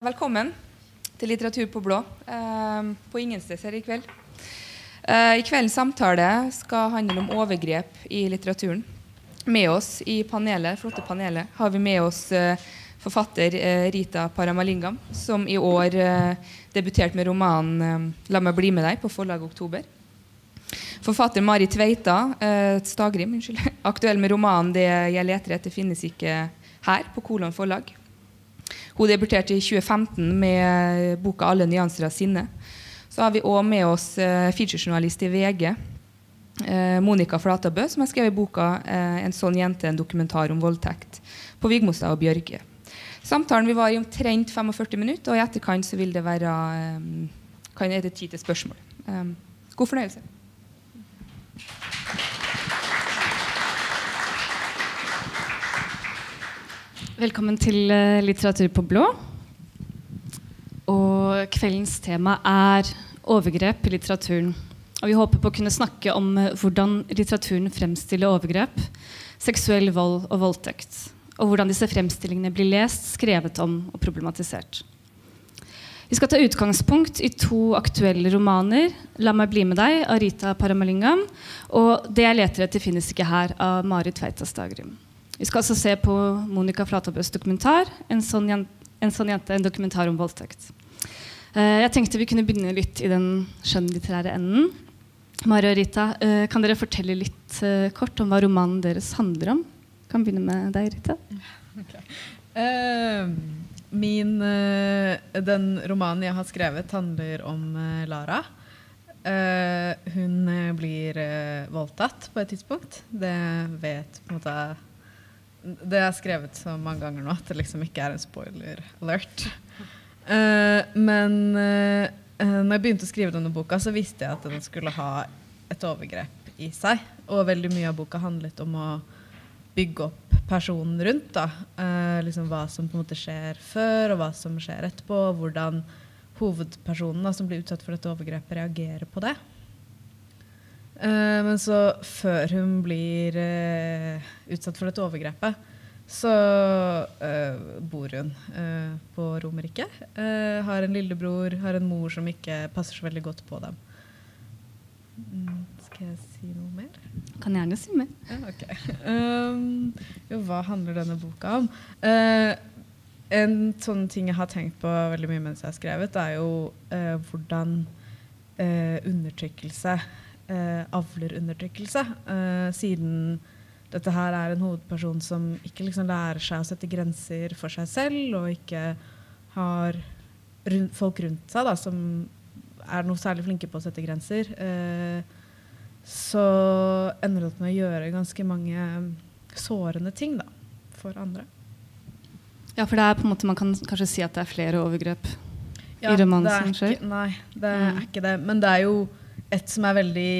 Velkommen til Litteratur på blå eh, på Ingensteds her i kveld. Eh, I kveldens samtale skal handle om overgrep i litteraturen. Med oss i panelet, flotte panelet har vi med oss eh, forfatter eh, Rita Paramalingam, som i år eh, debuterte med romanen eh, 'La meg bli med deg' på forlaget Oktober. Forfatter Mari Tveita Stagrim, unnskyld, aktuell med romanen 'Det jeg leter etter, finnes ikke her' på Kolon forlag. Hun debuterte i 2015 med boka 'Alle nyanser av sinne'. Så har vi òg med oss uh, featurejournalist i VG, uh, Monica Flatabø, som har skrevet boka uh, 'En sånn jente', en dokumentar om voldtekt, på Vigmostad og Bjørge. Samtalen vi var i omtrent 45 minutter, og i etterkant så vil det være kan det tid til spørsmål. God fornøyelse. Velkommen til uh, Litteratur på blå. Og kveldens tema er overgrep i litteraturen. Og vi håper på å kunne snakke om uh, hvordan litteraturen fremstiller overgrep, seksuell vold og voldtekt. Og hvordan disse fremstillingene blir lest, skrevet om og problematisert. Vi skal ta utgangspunkt i to aktuelle romaner. 'La meg bli med deg' av Rita Paramalingam og 'Det jeg leter etter, finnes ikke her' av Marit Tveita Stagrim. Vi skal altså se på Monica Flatabøs dokumentar, en sånn, sånn jente, en dokumentar om voldtekt. Uh, jeg tenkte vi kunne begynne litt i den skjønnlitterære enden. Mari og Rita, uh, kan dere fortelle litt uh, kort om hva romanen deres handler om? Kan begynne med deg, Rita. Okay. min, den romanen jeg har skrevet, handler om Lara. hun blir voldtatt på et tidspunkt. Det vet på en måte det er skrevet så mange ganger nå at det liksom ikke er en spoiler alert. Uh, men uh, når jeg begynte å skrive denne boka, så visste jeg at den skulle ha et overgrep i seg. Og veldig mye av boka handlet om å bygge opp personen rundt. da. Uh, liksom Hva som på en måte skjer før, og hva som skjer etterpå. Hvordan hovedpersonen da, som blir utsatt for dette overgrepet, reagerer på det. Uh, men så, før hun blir uh, utsatt for dette overgrepet, så uh, bor hun på Romerike. har en lillebror, har en mor som ikke passer så veldig godt på dem. Mm, skal jeg si noe mer? Kan gjerne si mer. Ja, okay. um, jo, hva handler denne boka om? en sånn ting jeg har tenkt på veldig mye mens jeg har skrevet, er jo hvordan undertrykkelse eh, avlerundertrykkelse. Eh, siden dette her er en hovedperson som ikke liksom lærer seg å sette grenser for seg selv, og ikke har rundt, folk rundt seg da, som er noe særlig flinke på å sette grenser. Eh, så ender det opp med å gjøre ganske mange sårende ting da, for andre. Ja, for det er på en måte, man kan kanskje si at det er flere overgrep ja, i romansen? som? Nei, det er mm. ikke det. Men det er jo et som er veldig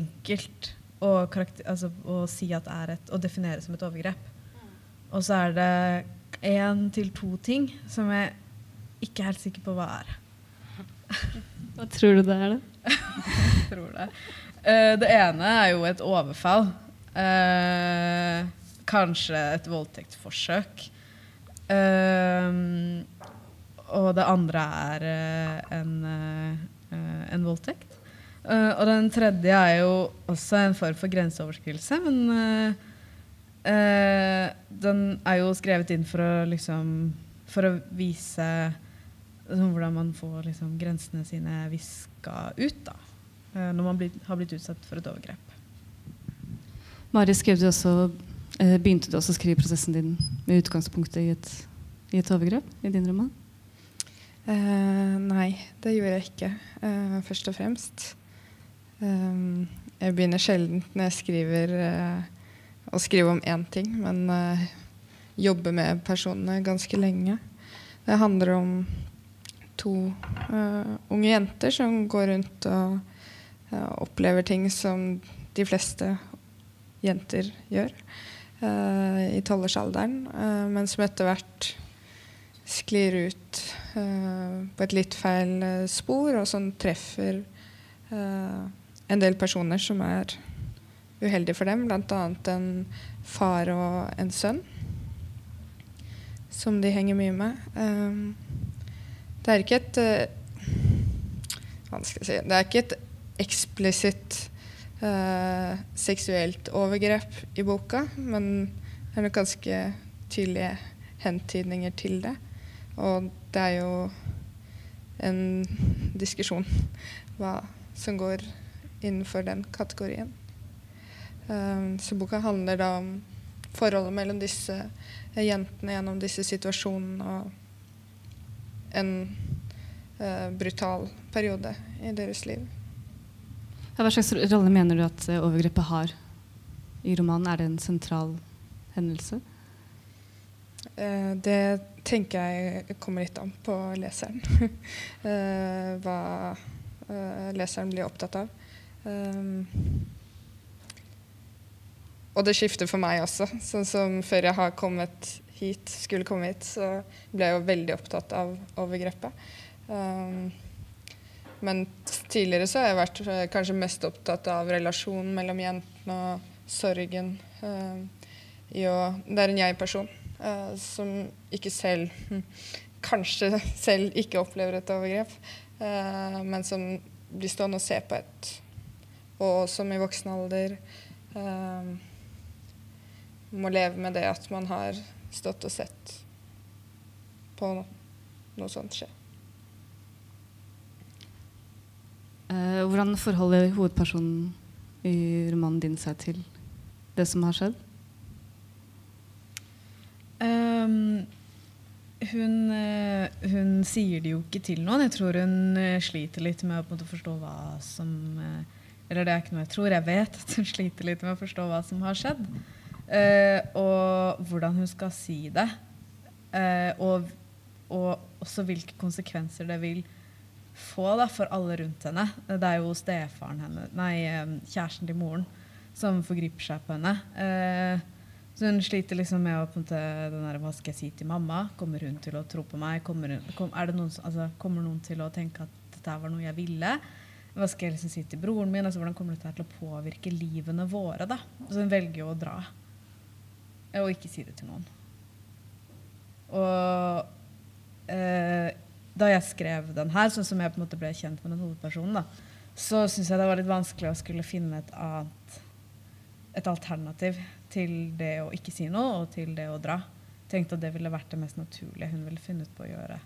enkelt å, altså, å si at er et, å definere som et overgrep. Og så er det én til to ting som jeg ikke er helt sikker på hva er. Hva tror du det er, da? jeg tror det. Uh, det ene er jo et overfall. Uh, kanskje et voldtektsforsøk. Uh, og det andre er en, en voldtekt. Uh, og den tredje er jo også en form for grenseoverskridelse, men uh, uh, den er jo skrevet inn for å liksom For å vise liksom, hvordan man får liksom, grensene sine viska ut da, når man blir, har blitt utsatt for et overgrep. Mari, skrev du også, begynte du også å skrive prosessen din med utgangspunkt i et, i et overgrep i din roman? nei, det gjorde jeg ikke, først og fremst. Um, jeg begynner sjelden når jeg skriver uh, å skrive om én ting, men uh, jobber med personene ganske lenge. Det handler om to uh, unge jenter som går rundt og opplever ting som de fleste jenter gjør i tolvårsalderen, men som etter hvert sklir ut på et litt feil spor, og som treffer Uh, en del personer som er uheldige for dem, bl.a. en far og en sønn som de henger mye med. Um, Det er ikke et eh, Hva skal si Det er ikke et eksplisitt uh, seksuelt overgrep i boka, men det er nok ganske tydelige hentydninger til det. Og det er jo en diskusjon hva som går innenfor den kategorien. Um, så boka handler da om forholdet mellom disse jentene gjennom disse situasjonene og en uh, brutal periode i deres liv. Ja, hva slags rolle mener du at eh, overgrepet har i romanen? Er det en sentral hendelse? Uh, det tenker jeg kommer litt an på leseren. uh, hva leseren blir opptatt av. Um, og det skifter for meg også. Sånn som før jeg har kommet hit, skulle komme hit, så ble jeg jo veldig opptatt av overgrepet. Um, men tidligere så har jeg vært uh, kanskje mest opptatt av relasjonen mellom jentene og sorgen. Uh, å, det er en jeg-person uh, som ikke selv hm, Kanskje selv ikke opplever et overgrep, uh, men som blir stående og se på et Og som i voksen alder eh, må leve med det at man har stått og sett på noe, noe sånt skje. Eh, hvordan forholder hovedpersonen i romanen din seg til det som har skjedd? Um, hun, uh, hun, sier det jo ikke til noen. Jeg tror hun uh, sliter litt med å forstå hva som uh, Eller det er ikke noe jeg tror, jeg vet at hun sliter litt med å forstå hva som har skjedd. og hvordan hun skal si det. Og, og, også hvilke konsekvenser det vil få da, for alle rundt henne. Det er jo stefaren henne, nei, kjæresten til moren som forgriper seg på henne. Uh, så hun sliter liksom med å måte, den der, Hva skal jeg si til mamma? Kommer hun til å tro på meg? Kommer, hun, kom, noen, altså, kommer noen til å tenke at dette var noe jeg ville? Hva skal jeg liksom si til broren min? Altså, hvordan kommer dette til å påvirke livene våre? da? Så hun velger jo å dra. Og ikke si det til noen. Og eh, da jeg skrev den her, sånn som jeg på en måte ble kjent med den hovedpersonen, da, så syns jeg det var litt vanskelig å skulle finne et annet et alternativ til det å ikke si noe og til det å dra. Tenkte at det ville vært det mest naturlige hun ville funnet på å gjøre.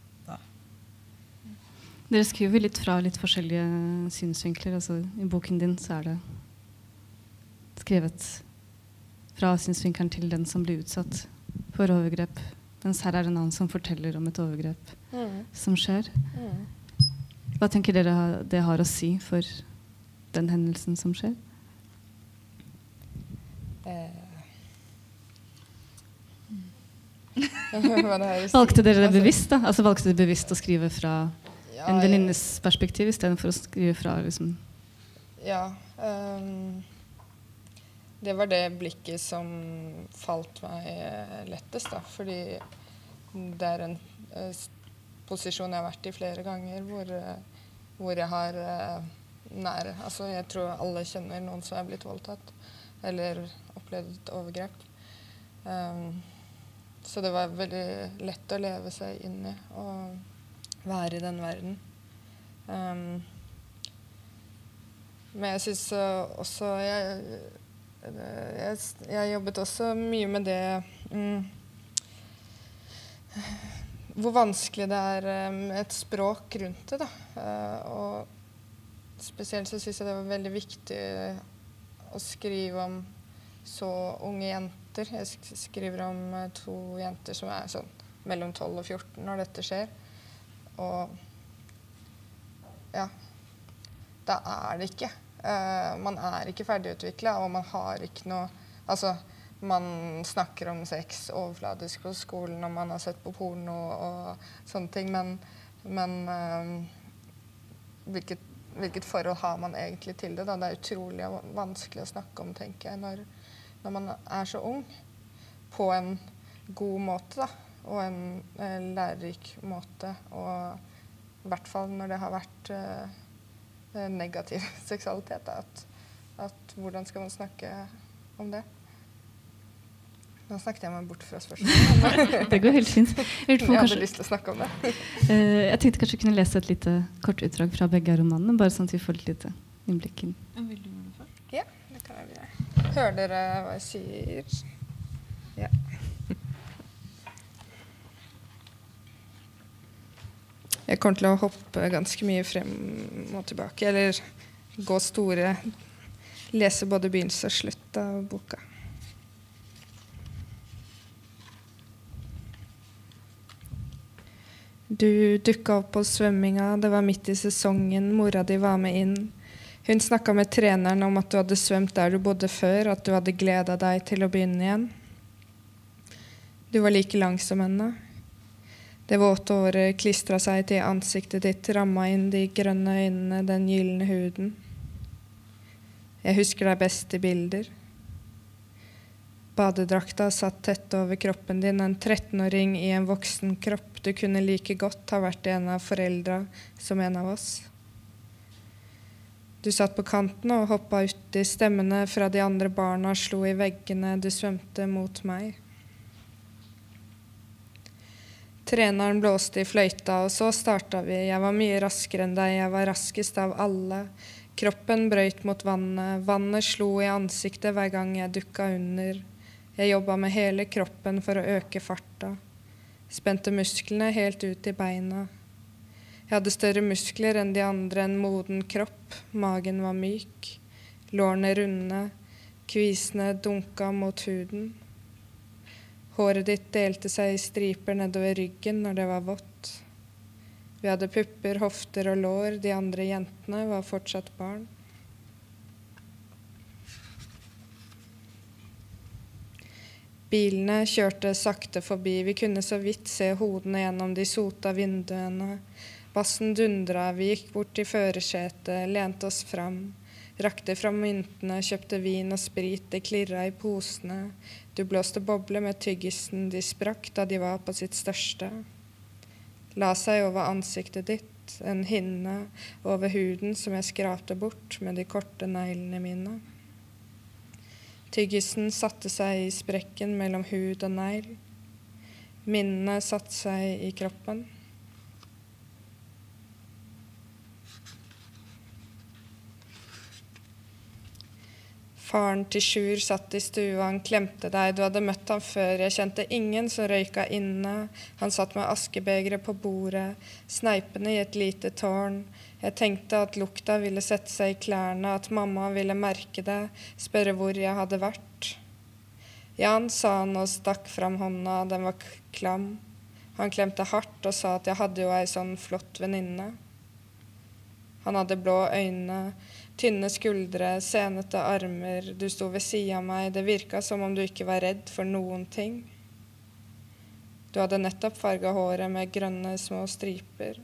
Dere skriver litt fra litt forskjellige synsvinkler. Altså, I boken din så er det skrevet fra synsvinkelen til den som blir utsatt for overgrep. Mens her er det en annen som forteller om et overgrep mm. som skjer. Mm. Hva tenker dere det har å si for den hendelsen som skjer? Eh. valgte dere det altså- bevisst? da? Altså Valgte dere bevisst å skrive fra ja, en venninnes perspektiv istedenfor å skrive fra liksom Ja. Um, det var det blikket som falt meg lettest, da. Fordi det er en uh, posisjon jeg har vært i flere ganger hvor, uh, hvor jeg har uh, nære Altså, jeg tror alle kjenner noen som er blitt voldtatt. Eller opplevd et overgrep. Um, så det var veldig lett å leve seg inn i og være i den verden. Um, men jeg syns også jeg, jeg, jeg, jobbet også mye med det um, Hvor vanskelig det er med et språk rundt det. Da. Uh, og spesielt så syns jeg det var veldig viktig å skrive om så unge jenter. Jeg skriver om eh, to jenter som er sånn mellom 12 og 14 når dette skjer. Og ja Da er det ikke. Uh, man er ikke ferdigutvikla, og man har ikke noe Altså, man snakker om sex overfladisk på skolen, og man har sett på porno og sånne ting, men, men uh, hvilket hvilket forhold har man egentlig til det? Da? Det er utrolig vanskelig å snakke om, tenker jeg, når, når man er så ung. På en god måte, da. Og en eh, lærerik måte. Og i hvert fall når det har vært eh, eh negativ seksualitet. At, at, hvordan skal man snakke om det? Nå snakket jeg meg bort fra spørsmålet. Det går helt fint. Jeg, jeg hadde lyst til å snakke om det. uh, jeg tenkte kanskje jeg kunne lese et lite kort utdrag fra begge romanene, bare sånn at vi får et lite innblikk inn. Ja, det kan jeg gjøre. Hører dere hva jeg sier? Ja. Jeg kommer til å hoppe ganske mye frem og tilbake, eller gå store Lese både begynnelse og slutt av boka. Du dukka opp på svømminga, det var midt i sesongen, mora di var med inn. Hun snakka med treneren om at du hadde svømt der du bodde før, at du hadde gleda deg til å begynne igjen. Du var like lang som henne. Det våte håret klistra seg til ansiktet ditt, ramma inn de grønne øynene, den gylne huden. Jeg husker deg best i bilder. Badedrakta satt tett over kroppen din, en 13-åring i en voksen kropp. Du kunne like godt ha vært en av foreldra som en av oss. Du satt på kanten og hoppa uti. Stemmene fra de andre barna slo i veggene. Du svømte mot meg. Treneren blåste i fløyta, og så starta vi. Jeg var mye raskere enn deg. Jeg var raskest av alle. Kroppen brøyt mot vannet. Vannet slo i ansiktet hver gang jeg dukka under. Jeg jobba med hele kroppen for å øke farta. Spente musklene helt ut i beina. Jeg hadde større muskler enn de andre, en moden kropp. Magen var myk. Lårene runde. Kvisene dunka mot huden. Håret ditt delte seg i striper nedover ryggen når det var vått. Vi hadde pupper, hofter og lår. De andre jentene var fortsatt barn. Bilene kjørte sakte forbi, vi kunne så vidt se hodene gjennom de sota vinduene. Bassen dundra, vi gikk bort til førersetet, lente oss fram. Rakte fram myntene, kjøpte vin og sprit, det klirra i posene. Du blåste bobler med tyggisen, de sprakk da de var på sitt største. La seg over ansiktet ditt, en hinne over huden som jeg skrapte bort med de korte neglene mine. Tyggisen satte seg i sprekken mellom hud og negl. Minnene satte seg i kroppen. Faren til Sjur satt i stua, han klemte deg, du hadde møtt ham før, jeg kjente ingen som røyka inne, han satt med askebegeret på bordet, sneipende i et lite tårn, jeg tenkte at lukta ville sette seg i klærne, at mamma ville merke det, spørre hvor jeg hadde vært. Jan sa han og stakk fram hånda, den var klam. Han klemte hardt og sa at jeg hadde jo ei sånn flott venninne. Han hadde blå øyne, tynne skuldre, senete armer, du sto ved sida av meg, det virka som om du ikke var redd for noen ting. Du hadde nettopp farga håret med grønne små striper.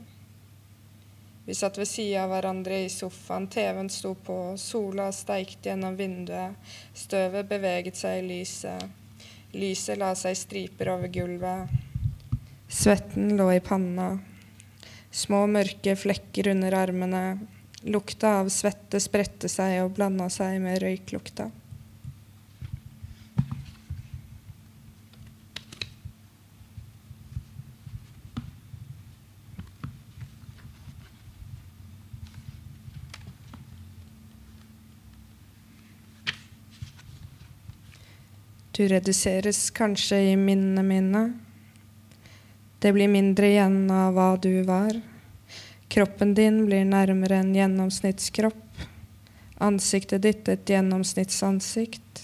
Vi satt ved sida av hverandre i sofaen, TV-en sto på, sola steikte gjennom vinduet, støvet beveget seg i lyset. Lyset la seg striper over gulvet. Svetten lå i panna. Små, mørke flekker under armene. Lukta av svette spredte seg og blanda seg med røyklukta. Du reduseres kanskje i minnene mine. Det blir mindre igjen av hva du var. Kroppen din blir nærmere en gjennomsnittskropp. Ansiktet ditt et gjennomsnittsansikt.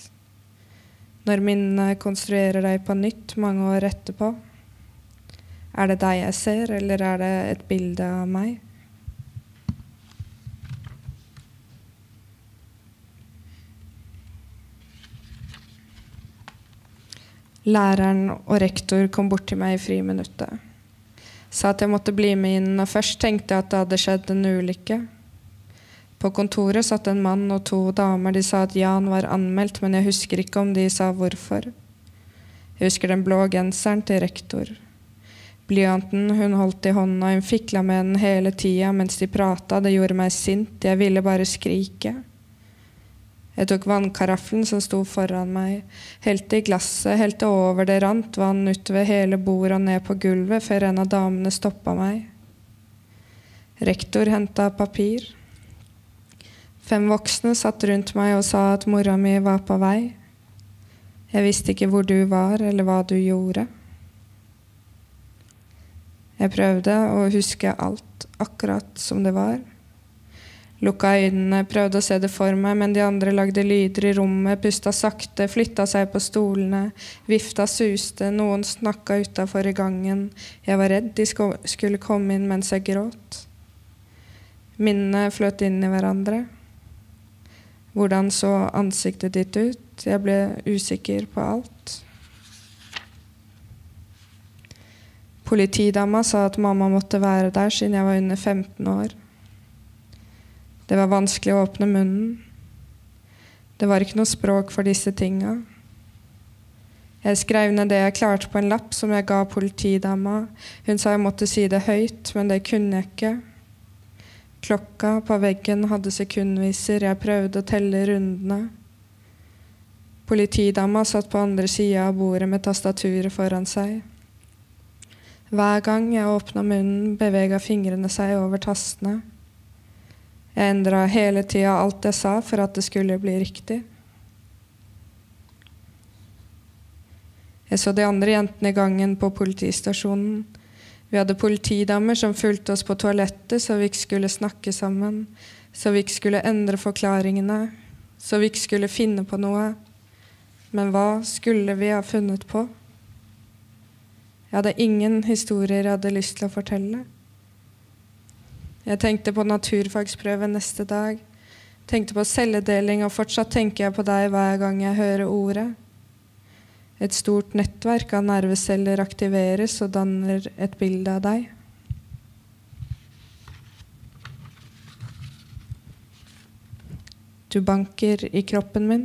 Når minnene konstruerer deg på nytt mange år etterpå, er det deg jeg ser, eller er det et bilde av meg? Læreren og rektor kom bort til meg i friminuttet. Sa at jeg måtte bli med inn, og først tenkte jeg at det hadde skjedd en ulykke. På kontoret satt en mann og to damer. De sa at Jan var anmeldt, men jeg husker ikke om de sa hvorfor. Jeg husker den blå genseren til rektor. Blyanten hun holdt i hånda, hun fikla med den hele tida mens de prata. Det gjorde meg sint. Jeg ville bare skrike. Jeg tok vannkaraffelen som sto foran meg, helte i glasset, helte over det rant vann utover hele bordet og ned på gulvet før en av damene stoppa meg. Rektor henta papir. Fem voksne satt rundt meg og sa at mora mi var på vei. Jeg visste ikke hvor du var, eller hva du gjorde. Jeg prøvde å huske alt akkurat som det var. Lukka øynene, prøvde å se det for meg, men de andre lagde lyder i rommet, pusta sakte, flytta seg på stolene, vifta suste, noen snakka utafor i gangen. Jeg var redd de skulle komme inn mens jeg gråt. Minnene fløt inn i hverandre. Hvordan så ansiktet ditt ut? Jeg ble usikker på alt. Politidama sa at mamma måtte være der siden jeg var under 15 år. Det var vanskelig å åpne munnen. Det var ikke noe språk for disse tinga. Jeg skrev ned det jeg klarte på en lapp som jeg ga politidama. Hun sa jeg måtte si det høyt, men det kunne jeg ikke. Klokka på veggen hadde sekundviser, jeg prøvde å telle rundene. Politidama satt på andre sida av bordet med tastaturet foran seg. Hver gang jeg åpna munnen, bevega fingrene seg over tastene. Jeg endra hele tida alt jeg sa for at det skulle bli riktig. Jeg så de andre jentene i gangen på politistasjonen. Vi hadde politidamer som fulgte oss på toalettet så vi ikke skulle snakke sammen, så vi ikke skulle endre forklaringene, så vi ikke skulle finne på noe. Men hva skulle vi ha funnet på? Jeg hadde ingen historier jeg hadde lyst til å fortelle. Jeg tenkte på naturfagsprøve neste dag. Tenkte på celledeling, og fortsatt tenker jeg på deg hver gang jeg hører ordet. Et stort nettverk av nerveceller aktiveres og danner et bilde av deg. Du banker i kroppen min.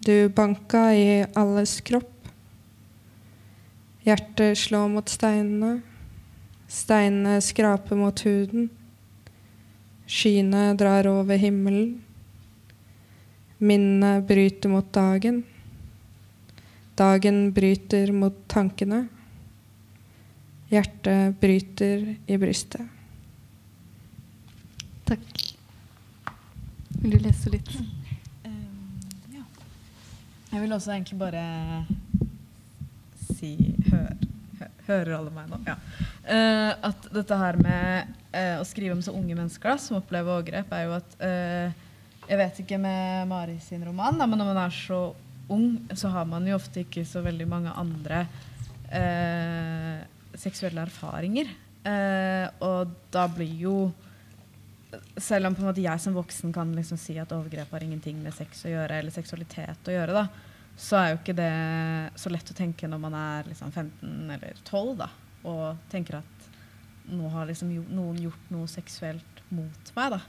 Du banka i alles kropp. Hjertet slår mot steinene. Steinene skraper mot huden. Skyene drar over himmelen. Minnene bryter mot dagen. Dagen bryter mot tankene. Hjertet bryter i brystet. Takk. Vil du lese litt? Um, ja. Jeg vil også egentlig bare si hør, Hører alle meg nå? Ja. Uh, at dette her med uh, å skrive om så unge mennesker da, som opplever overgrep, er jo at uh, Jeg vet ikke med Mari sin roman, da, men når man er så ung, så har man jo ofte ikke så veldig mange andre seksuelle erfaringer. og da blir jo selv om jeg som voksen kan liksom si at overgrep har ingenting med sex å gjøre, eller seksualitet å gjøre, da, så er jo ikke det så lett å tenke når man er liksom 15 eller 12 da, og tenker at nå har liksom noen gjort noe seksuelt mot meg. da.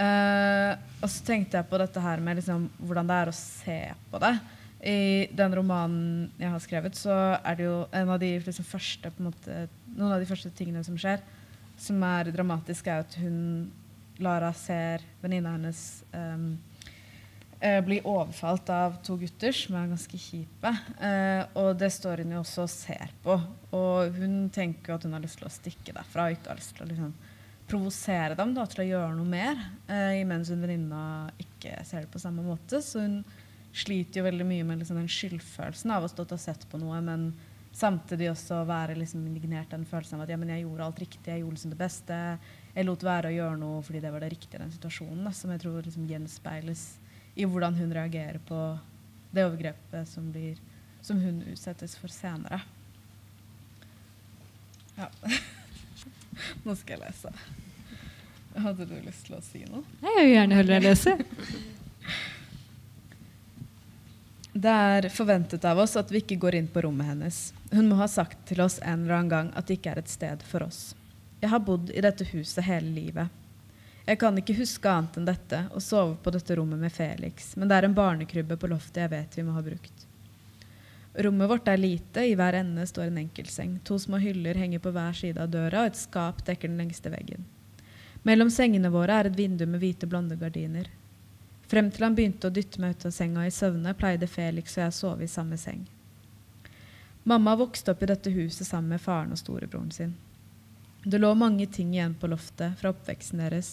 Uh, og så tenkte jeg på dette her med liksom, hvordan det er å se på det. I den romanen jeg har skrevet, så er det jo en av de liksom, første måte, Noen av de første tingene som skjer, som er dramatisk, er at hun Lara ser venninna hennes um, eh, blir overfalt av to gutter som er ganske kjipe. Eh, og det står hun jo også og ser på. Og hun tenker at hun har lyst til å stikke derfra og ikke har lyst til å liksom, provosere dem da, til å gjøre noe mer. Eh, imens hun venninna ikke ser det på samme måte. Så hun sliter jo veldig mye med liksom, den skyldfølelsen av å stå og sett på noe, men samtidig også være liksom, indignert den følelsen av at ja, men jeg gjorde alt riktig, jeg gjorde liksom det beste. Jeg lot være å gjøre noe fordi det var det riktige i den situasjonen, da, som jeg tror liksom, gjenspeiles i hvordan hun reagerer på det overgrepet som, blir, som hun utsettes for senere. Ja. Nå skal jeg lese. Hadde du lyst til å si noe? Jeg vil gjerne høre deg lese. Det er forventet av oss at vi ikke går inn på rommet hennes. Hun må ha sagt til oss en eller annen gang at det ikke er et sted for oss. Jeg har bodd i dette huset hele livet. Jeg kan ikke huske annet enn dette og sove på dette rommet med Felix, men det er en barnekrybbe på loftet jeg vet vi må ha brukt. Rommet vårt er lite, i hver ende står en enkeltseng. To små hyller henger på hver side av døra, og et skap dekker den lengste veggen. Mellom sengene våre er et vindu med hvite, blonde gardiner. Frem til han begynte å dytte meg ut av senga i søvne, pleide Felix og jeg å sove i samme seng. Mamma vokste opp i dette huset sammen med faren og storebroren sin. Det lå mange ting igjen på loftet fra oppveksten deres,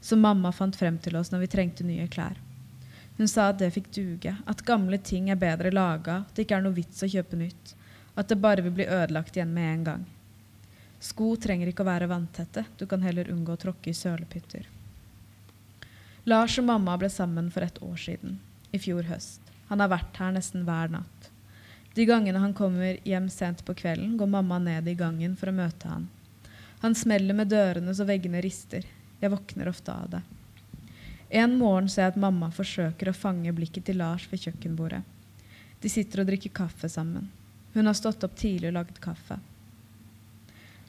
som mamma fant frem til oss når vi trengte nye klær. Hun sa at det fikk duge, at gamle ting er bedre laga, at det ikke er noe vits å kjøpe nytt, at det bare vil bli ødelagt igjen med en gang. Sko trenger ikke å være vanntette, du kan heller unngå å tråkke i sølepytter. Lars og mamma ble sammen for et år siden, i fjor høst. Han har vært her nesten hver natt. De gangene han kommer hjem sent på kvelden, går mamma ned i gangen for å møte han. Han smeller med dørene så veggene rister. Jeg våkner ofte av det. En morgen ser jeg at mamma forsøker å fange blikket til Lars ved kjøkkenbordet. De sitter og drikker kaffe sammen. Hun har stått opp tidlig og laget kaffe.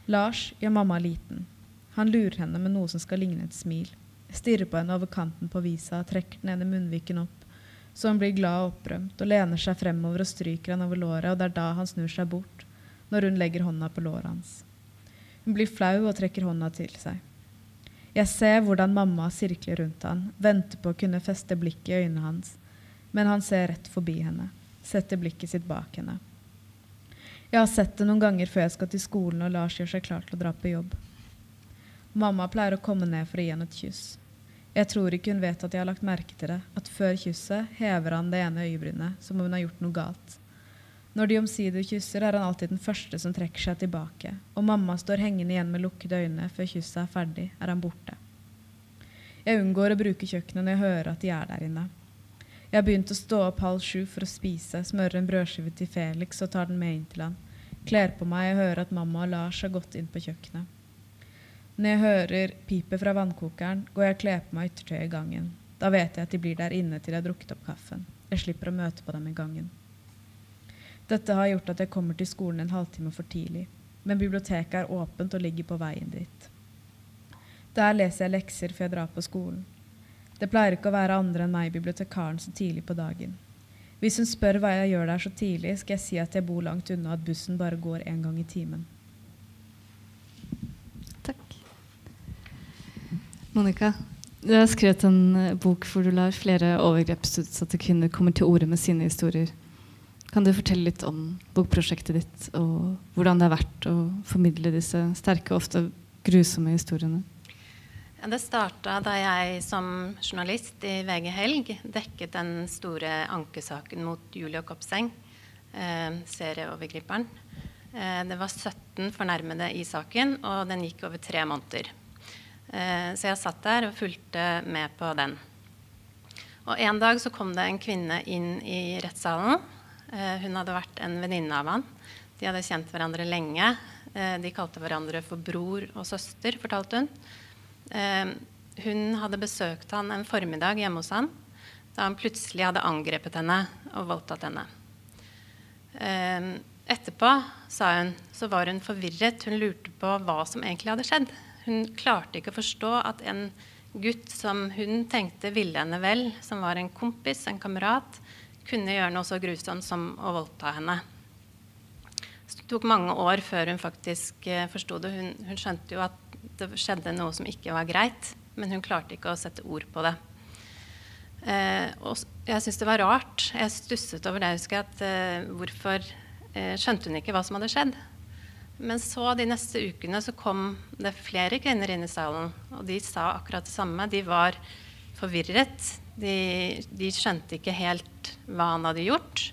Lars gjør mamma liten. Han lurer henne med noe som skal ligne et smil. Stirrer på henne over kanten på visa, trekker den ene munnviken opp, så hun blir glad og opprømt, og lener seg fremover og stryker han over låret, og det er da han snur seg bort, når hun legger hånda på låret hans. Hun blir flau og trekker hånda til seg. Jeg ser hvordan mamma sirkler rundt han, venter på å kunne feste blikket i øynene hans, men han ser rett forbi henne, setter blikket sitt bak henne. Jeg har sett det noen ganger før jeg skal til skolen og Lars gjør seg klar til å dra på jobb. Mamma pleier å komme ned for å gi henne et kyss. Jeg tror ikke hun vet at jeg har lagt merke til det, at før kysset hever han det ene øyebrynet, som om hun har gjort noe galt. Når de omsider kysser, er han alltid den første som trekker seg tilbake, og mamma står hengende igjen med lukkede øyne før kysset er ferdig, er han borte. Jeg unngår å bruke kjøkkenet når jeg hører at de er der inne. Jeg har begynt å stå opp halv sju for å spise, smøre en brødskive til Felix og tar den med inn til han. Kler på meg og hører at mamma og Lars har gått inn på kjøkkenet. Når jeg hører pipet fra vannkokeren, går jeg og kler på meg yttertøyet i gangen. Da vet jeg at de blir der inne til jeg har drukket opp kaffen. Jeg slipper å møte på dem i gangen. Dette har gjort at jeg kommer til skolen en halvtime for tidlig. Men biblioteket er åpent og ligger på veien dit. Der leser jeg lekser før jeg drar på skolen. Det pleier ikke å være andre enn meg, bibliotekaren, så tidlig på dagen. Hvis hun spør hva jeg gjør der så tidlig, skal jeg si at jeg bor langt unna, at bussen bare går én gang i timen. Takk. Monica, du har skrevet en eh, bok hvor du lar flere overgrepsutsatte kvinner komme til orde med sine historier. Kan du fortelle litt om bokprosjektet ditt, og hvordan det har vært å formidle disse sterke og ofte grusomme historiene? Det starta da jeg som journalist i VG Helg dekket den store ankesaken mot Julie Kopseng, eh, serieovergriperen. Eh, det var 17 fornærmede i saken, og den gikk over tre måneder. Eh, så jeg satt der og fulgte med på den. Og En dag så kom det en kvinne inn i rettssalen. Eh, hun hadde vært en venninne av han. De hadde kjent hverandre lenge. Eh, de kalte hverandre for bror og søster, fortalte hun. Eh, hun hadde besøkt han en formiddag hjemme hos han da han plutselig hadde angrepet henne og voldtatt henne. Etterpå, sa hun, så var hun forvirret. Hun lurte på hva som egentlig hadde skjedd. Hun klarte ikke å forstå at en gutt som hun tenkte ville henne vel, som var en kompis, en kamerat, kunne gjøre noe så grusomt som å voldta henne. Det tok mange år før hun faktisk eh, forsto det. Hun, hun skjønte jo at det skjedde noe som ikke var greit, men hun klarte ikke å sette ord på det. Eh, og jeg syntes det var rart. Jeg stusset over det. Jeg at eh, Hvorfor eh, skjønte hun ikke hva som hadde skjedd? Men så de neste ukene så kom det flere kvinner inn i salen, og de sa akkurat det samme. De var forvirret. De, de skjønte ikke helt hva han hadde gjort.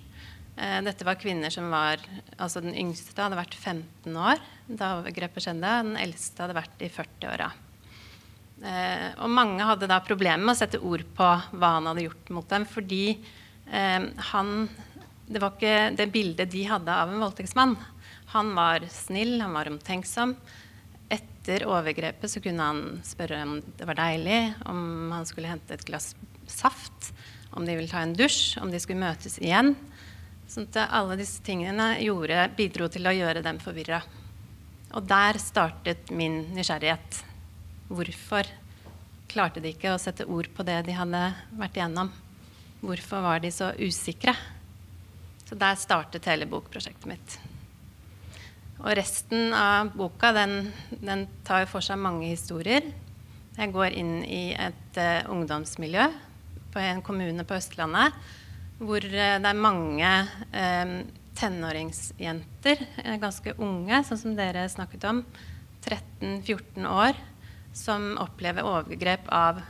Eh, dette var kvinner som var altså Den yngste hadde vært 15 år da overgrepet skjedde. Den eldste hadde vært i 40-åra. Eh, og mange hadde da problemer med å sette ord på hva han hadde gjort mot dem, fordi eh, han Det var ikke det bildet de hadde av en voldtektsmann. Han var snill, han var omtenksom. Etter overgrepet så kunne han spørre om det var deilig, om han skulle hente et glass saft, om de ville ta en dusj, om de skulle møtes igjen. Sånn at alle disse tingene gjorde, bidro til å gjøre dem forvirra. Og der startet min nysgjerrighet. Hvorfor klarte de ikke å sette ord på det de hadde vært igjennom? Hvorfor var de så usikre? Så der startet hele bokprosjektet mitt. Og resten av boka den, den tar for seg mange historier. Jeg går inn i et uh, ungdomsmiljø på en kommune på Østlandet hvor eh, det er mange eh, tenåringsjenter, eh, ganske unge, sånn som dere snakket om, 13-14 år, som opplever overgrep av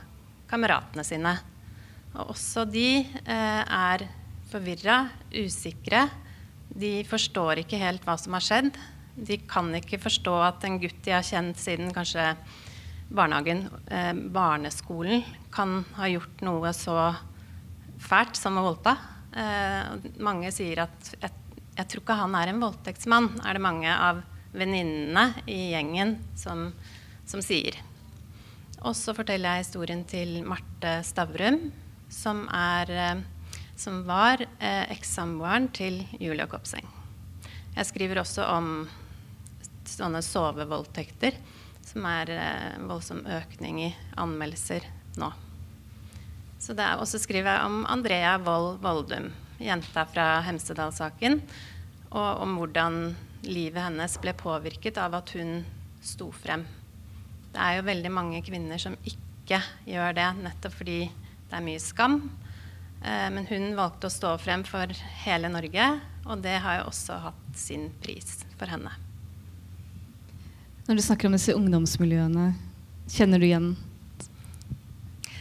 kameratene sine. Og også de er forvirra, usikre. De forstår ikke helt hva som har skjedd. De kan ikke forstå at en gutt de har kjent siden kanskje barnehagen, eh, barneskolen, kan ha gjort noe så fælt som å voldta. Eh, mange sier at jeg, jeg, tror ikke han er en voldtektsmann, er det mange av venninnene i gjengen som, som sier. Og så forteller jeg historien til Marte Stavrum, som, er, eh, som var eh, ekssamboeren til Julia Kopseng. Jeg skriver også om sånne sovevoldtekter som er eh, voldsom økning i anmeldelser nå. Så det er, også skriver jeg om Andrea Wold Voldum, jenta fra Hemsedal-saken, og om hvordan livet hennes ble påvirket av at hun sto frem. Det er jo veldig mange kvinner som ikke gjør det, nettopp fordi det er mye skam. Eh, men hun valgte å stå frem for hele Norge, og det har jo også hatt sin pris for henne. Når du snakker om disse ungdomsmiljøene, kjenner du igjen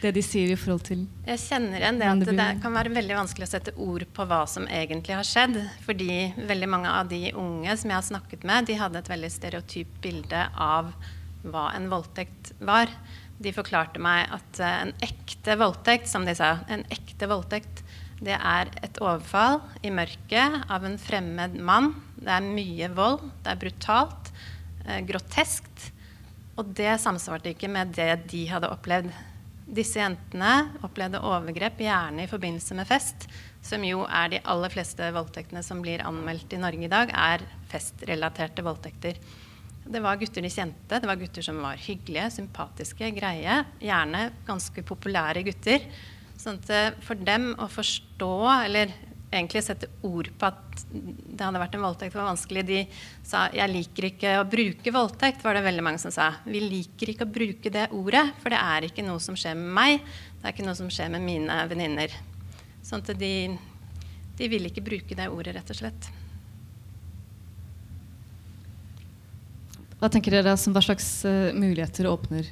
det de sier i forhold til Jeg kjenner igjen det at det kan være veldig vanskelig å sette ord på hva som egentlig har skjedd. Fordi veldig mange av de unge som jeg har snakket med, de hadde et veldig stereotypt bilde av hva en voldtekt var. De forklarte meg at eh, en ekte voldtekt, som de sa, en ekte voldtekt, det er et overfall i mørket av en fremmed mann. Det er mye vold, det er brutalt groteskt. Og det samsvarte ikke med det de hadde opplevd. Disse jentene opplevde overgrep, gjerne i forbindelse med fest, som jo er de aller fleste voldtektene som blir anmeldt i Norge i dag, er festrelaterte voldtekter. Det var gutter de kjente, det var gutter som var hyggelige, sympatiske, greie. Gjerne ganske populære gutter. Sånn at eh, for dem å forstå, eller egentlig sette ord på at det hadde vært en voldtekt, var vanskelig. De sa 'jeg liker ikke å bruke voldtekt', var det veldig mange som sa. Vi liker ikke å bruke det ordet, for det er ikke noe som skjer med meg. Det er ikke noe som skjer med mine venninner. Sånn at de, de ville ikke bruke det ordet, rett og slett. Hva tenker dere som hva slags uh, muligheter åpner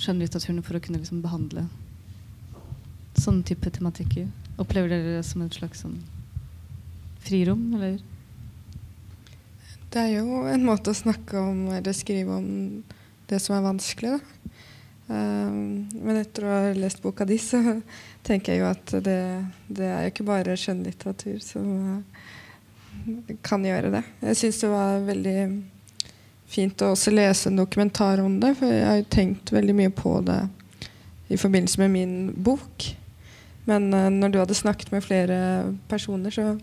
skjønnlitteraturen for å kunne liksom, behandle sånne type tematikker? Opplever dere det som et slags sånn frirom, eller? Det er jo en måte å snakke om eller skrive om det som er vanskelig, da. Um, men etter å ha lest boka di, så tenker jeg jo at det, det er jo ikke bare skjønnlitteratur som uh, kan gjøre det. Jeg syns det var veldig fint å også lese en dokumentar om det, for jeg har jo tenkt veldig mye på det i forbindelse med min bok. Men uh, når du hadde snakket med flere personer, så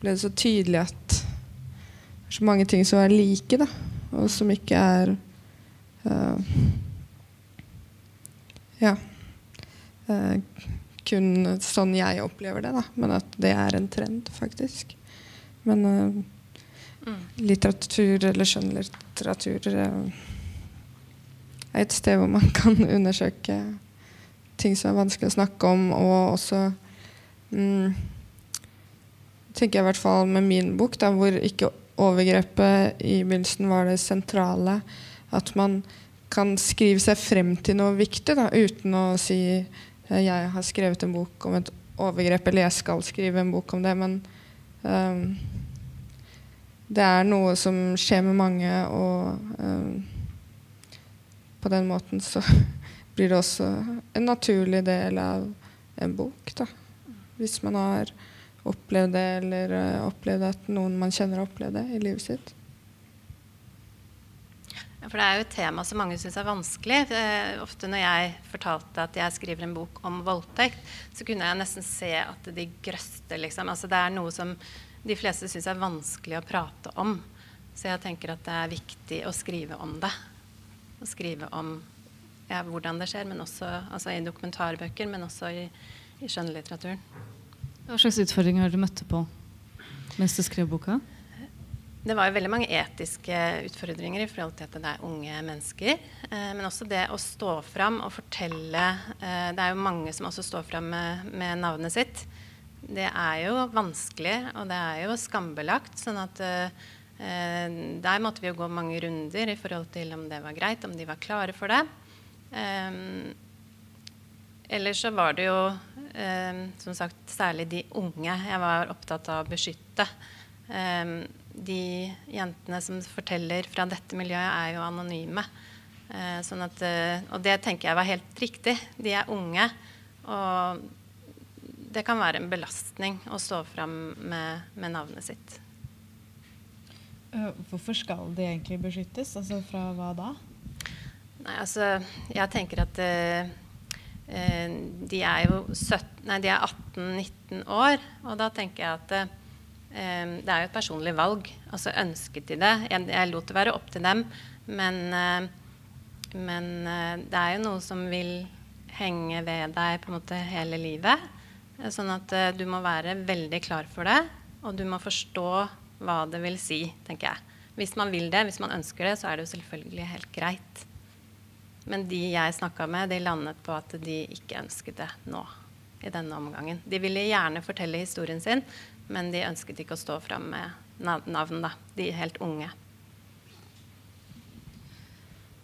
ble det så tydelig at det er så mange ting som er like, da, og som ikke er uh, Ja. Uh, kun sånn jeg opplever det, da. Men at det er en trend, faktisk. Men mm. litteratur eller skjønnlitteratur er et sted hvor man kan undersøke ting som er vanskelig å snakke om, og også mm, tenker jeg i hvert fall med min bok, da, hvor ikke overgrepet i begynnelsen var det sentrale. At man kan skrive seg frem til noe viktig da, uten å si eh, jeg har skrevet en bok om et overgrep, eller jeg skal skrive en bok om det. Men um, det er noe som skjer med mange, og um, på den måten så blir det også en naturlig del av en bok. Da. Hvis man har opplevd det, eller uh, opplevd at noen man kjenner, har opplevd det i livet sitt. Ja, for Det er jo et tema som mange syns er vanskelig. Eh, ofte når jeg fortalte at jeg skriver en bok om voldtekt, så kunne jeg nesten se at de grøste, Liksom. Altså, det er noe som de fleste syns er vanskelig å prate om. Så jeg tenker at det er viktig å skrive om det. Å skrive om ja, hvordan det skjer, men også altså i dokumentarbøker, men også i, i skjønnlitteraturen. Hva slags utfordringer har du møtte på mens du skrev boka? det var jo veldig mange etiske utfordringer i forhold til at det er unge mennesker. Eh, men også det å stå fram og fortelle eh, Det er jo mange som også står fram med, med, navnet sitt. Det er jo vanskelig, og det er jo skambelagt. sånn at eh, der måtte vi jo gå mange runder i forhold til om det var greit, om de var klare for det. Eh, ellers så var det jo eh, som sagt særlig de unge jeg var opptatt av å beskytte. Um, de jentene som forteller fra dette miljøet, er jo anonyme. Eh, sånn at, eh, og det tenker jeg var helt riktig. De er unge. Og det kan være en belastning å stå fram med, med navnet sitt. Uh, hvorfor skal de egentlig beskyttes? Altså fra hva da? Nei, altså Jeg tenker at uh, de er jo 18-19 år. Og da tenker jeg at Ehm, det er jo et personlig valg. Altså ønsket de det. Jeg, jeg lot det være opp til dem. Men, eh, men, eh, det er jo noe som vil henge ved deg på en måte hele livet. Eh, sånn at du må være veldig klar for det, og du må forstå hva det vil si, tenker jeg. Hvis man vil det, hvis man ønsker det, så er det jo selvfølgelig helt greit. Men de jeg snakka med, de landet på at de ikke ønsket det nå. i denne omgangen. De ville gjerne fortelle historien sin, men de ønsket ikke å stå fram med navn, da. De helt unge.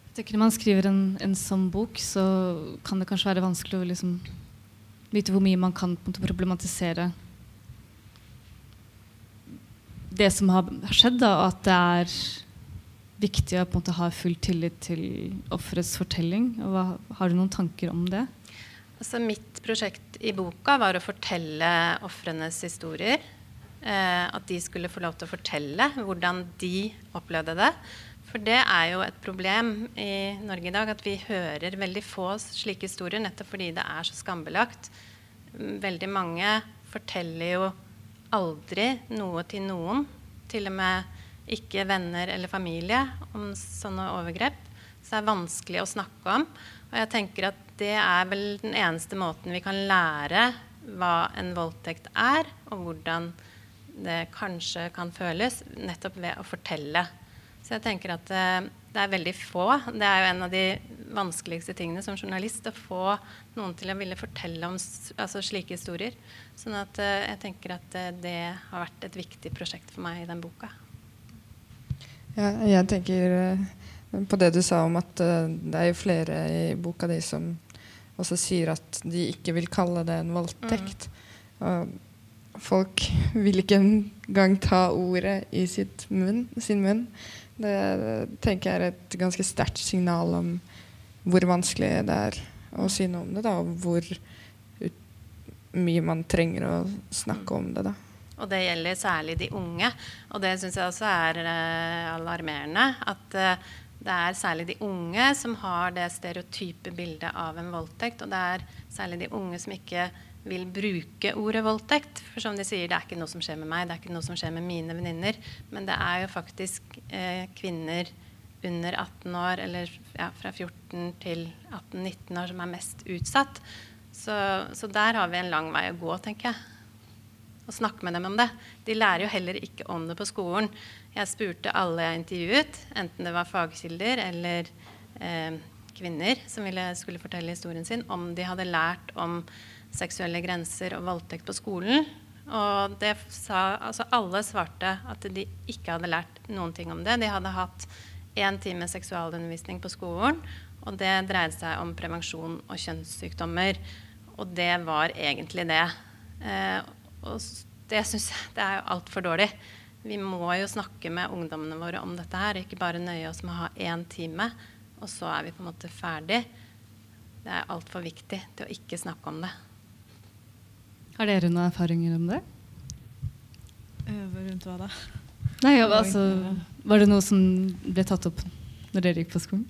Jeg tenker Når man skriver en, en sånn bok, så kan det kanskje være vanskelig å liksom vite hvor mye man kan problematisere det som har skjedd, da, og at det er viktig å på en måte ha full tillit til offerets fortelling. Hva, har du noen tanker om det? Altså, mitt prosjekt i boka var å fortelle ofrenes historier. Eh, at de skulle få lov til å fortelle hvordan de opplevde det. For det er jo et problem i Norge i dag at vi hører veldig få slike historier nettopp fordi det er så skambelagt. Veldig mange forteller jo aldri noe til noen. Til og med ikke venner eller familie om sånne overgrep. Så det er vanskelig å snakke om. Og jeg tenker at det er vel den eneste måten vi kan lære hva en voldtekt er, og hvordan det kanskje kan føles, nettopp ved å fortelle. Så jeg tenker at uh, det er veldig få. Det er jo en av de vanskeligste tingene som journalist å få noen til å ville fortelle om altså, slike historier. Sånn at uh, jeg tenker at uh, det har vært et viktig prosjekt for meg i den boka. Ja, jeg tenker på det du sa om at det er jo flere i boka di som også sier at de ikke vil kalle det en voldtekt. Mm folk vil ikke engang ta ordet i munn, sin munn. Det tenker jeg er et ganske sterkt signal om hvor vanskelig det er å si noe om det, da, og hvor mye man trenger å snakke om det. da. Og det gjelder særlig de unge. Og det syns jeg også er eh, alarmerende. At eh, det er særlig de unge som har det stereotype bildet av en voldtekt. Og det er særlig de unge som ikke vil bruke ordet voldtekt. For som de sier, det er ikke noe som skjer med meg, det er ikke noe som skjer med mine venninner. Men det er jo faktisk eh, kvinner under 18 år, eller ja, fra 14 til 18-19 år, som er mest utsatt. Så, så, der har vi en lang vei å gå, tenker jeg. Å snakke med dem om det. De lærer jo heller ikke om det på skolen. Jeg spurte alle jeg intervjuet, enten det var fagkilder eller eh, kvinner som ville, skulle fortelle historien sin, om de hadde lært om seksuelle grenser og voldtekt på skolen. Og det sa, altså alle svarte at de ikke hadde lært noen ting om det. De hadde hatt én time seksualundervisning på skolen, og det dreide seg om prevensjon og kjønnssykdommer. Og det var egentlig det. Eh, og det syns jeg det er jo altfor dårlig. Vi må jo snakke med ungdommene våre om dette her, ikke bare nøye oss med å ha én time, og så er vi på en måte ferdig. Det er altfor viktig til å ikke snakke om det. Har dere noen erfaringer om det? Uh, rundt hva da? Nei, ja, altså, Var det noe som ble tatt opp når dere gikk på skolen?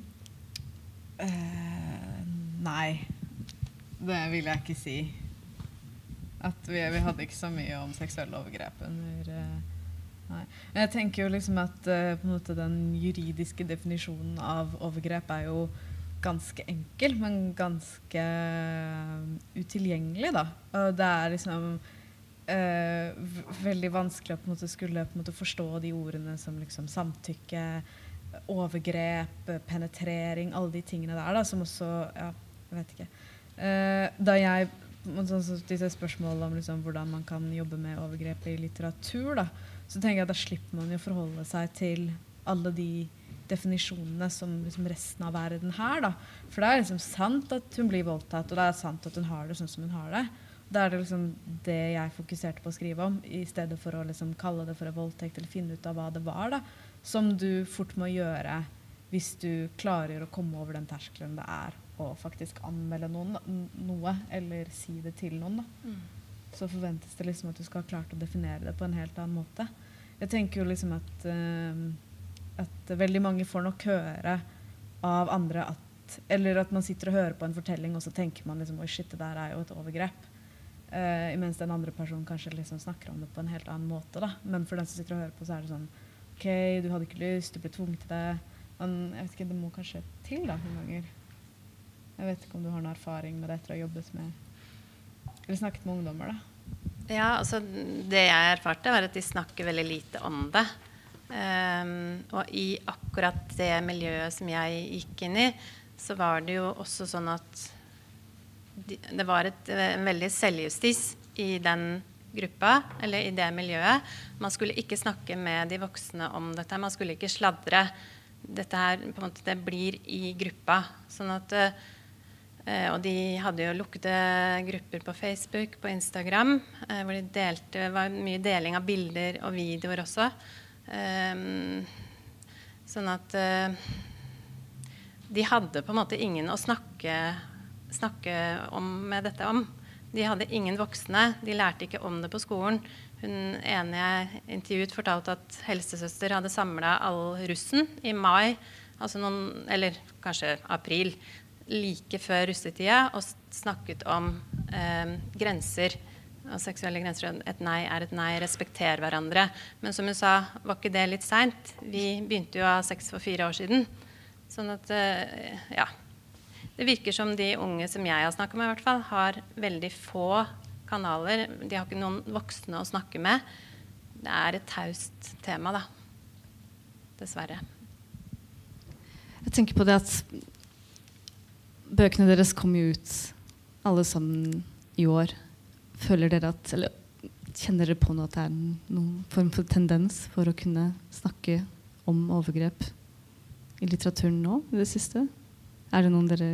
Uh, nei. Det vil jeg ikke si. At vi, vi, hadde ikke så mye om seksuelle overgrep under Nei. Men Jeg tenker jo liksom at en måte den juridiske definisjonen av overgrep er jo ganske enkel, men ganske utilgjengelig, da. Og det er liksom eh, veldig vanskelig å på en måte skulle på en måte forstå de ordene som liksom samtykke, overgrep, eh, penetrering, alle de tingene der, da, som også Ja, jeg vet ikke. Eh, da jeg men sånn som disse spørsmålene om liksom, hvordan man kan jobbe med overgrep i litteratur, da, så tenker jeg at da slipper man jo forholde seg til alle de definisjonene som liksom resten av verden har. Da. For det er liksom sant at hun blir voldtatt, og det er sant at hun har det sånn som hun har det. Da er det liksom det jeg fokuserte på å skrive om, i stedet for å liksom kalle det for en voldtekt eller finne ut av hva det var. da, Som du fort må gjøre hvis du klarer å komme over den terskelen det er å faktisk anmelde noen noe, eller si det til noen. da. Så forventes det liksom at du skal ha klart å definere det på en helt annen måte. Jeg tenker jo liksom at, uh, at veldig mange får nok høre av andre at Eller at man sitter og hører på en fortelling, og så tenker man liksom Oi, shit, det der er jo et overgrep. Uh, mens den andre personen kanskje liksom snakker om det på en helt annen måte. da. Men for den som sitter og hører på, så er det sånn OK, du hadde ikke lyst, du ble tvunget til det. Men jeg vet ikke, det må kanskje til da, noen ganger. Jeg vet ikke om du har noen erfaring med det etter å ha jobbet med Eller snakket med ungdommer, da. Ja, altså Det jeg erfarte, var at de snakker veldig lite om det. Um, og i akkurat det miljøet som jeg gikk inn i, så var det jo også sånn at de, det var et, en veldig selvjustis i den gruppa, eller i det miljøet. Man skulle ikke snakke med de voksne om dette. Man skulle ikke sladre. Dette her på en måte, det blir i gruppa. Sånn at eh, Og de hadde jo lukkede grupper på Facebook, på Instagram, eh, hvor det delte var mye deling av bilder og videoer også. Ehm, sånn at eh, de hadde på en måte ingen å snakke, snakke om med dette om. De hadde ingen voksne. De lærte ikke om det på skolen. Hun ene jeg intervjuet, fortalte at helsesøster hadde samla all russen i mai, altså noen, eller kanskje april, like før russetida, og snakket om eh, grenser. Og seksuelle grenser. Et nei er et nei. Respekter hverandre. Men som hun sa, var ikke det litt seint? Vi begynte jo å ha sex for fire år siden. Sånn at eh, ja. Det virker som de unge som jeg har snakka med, i hvert fall, har veldig få kanaler. De har ikke noen voksne å snakke med. Det er et taust tema, da. Dessverre. Jeg tenker på det at bøkene deres kom jo ut alle sammen i år. Føler dere at Eller kjenner dere på noe at det er noen form for tendens for å kunne snakke om overgrep i litteraturen nå i det siste? Er det noen dere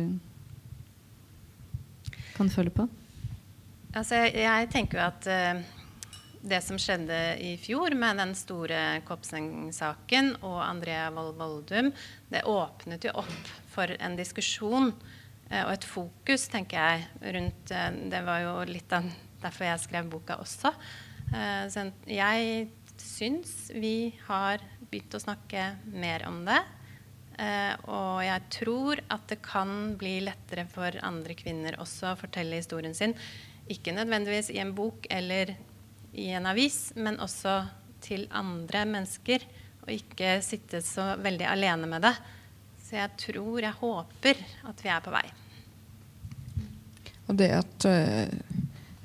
kan føle på? Altså, jeg, jeg tenker jo at uh, det som skjedde i fjor med den store Kopseng-saken og Andrea Wold Voldum, det åpnet jo opp for en diskusjon og et fokus, tenker jeg, rundt eh, Det var jo litt av derfor jeg skrev boka også. Eh, så jeg syns vi har begynt å snakke mer om det. Eh, og jeg tror at det kan bli lettere for andre kvinner også å fortelle historien sin. Ikke nødvendigvis i en bok eller i en avis, men også til andre mennesker. Og ikke sitte så veldig alene med det. Så jeg tror, jeg håper, at vi er på vei. Og det at eh,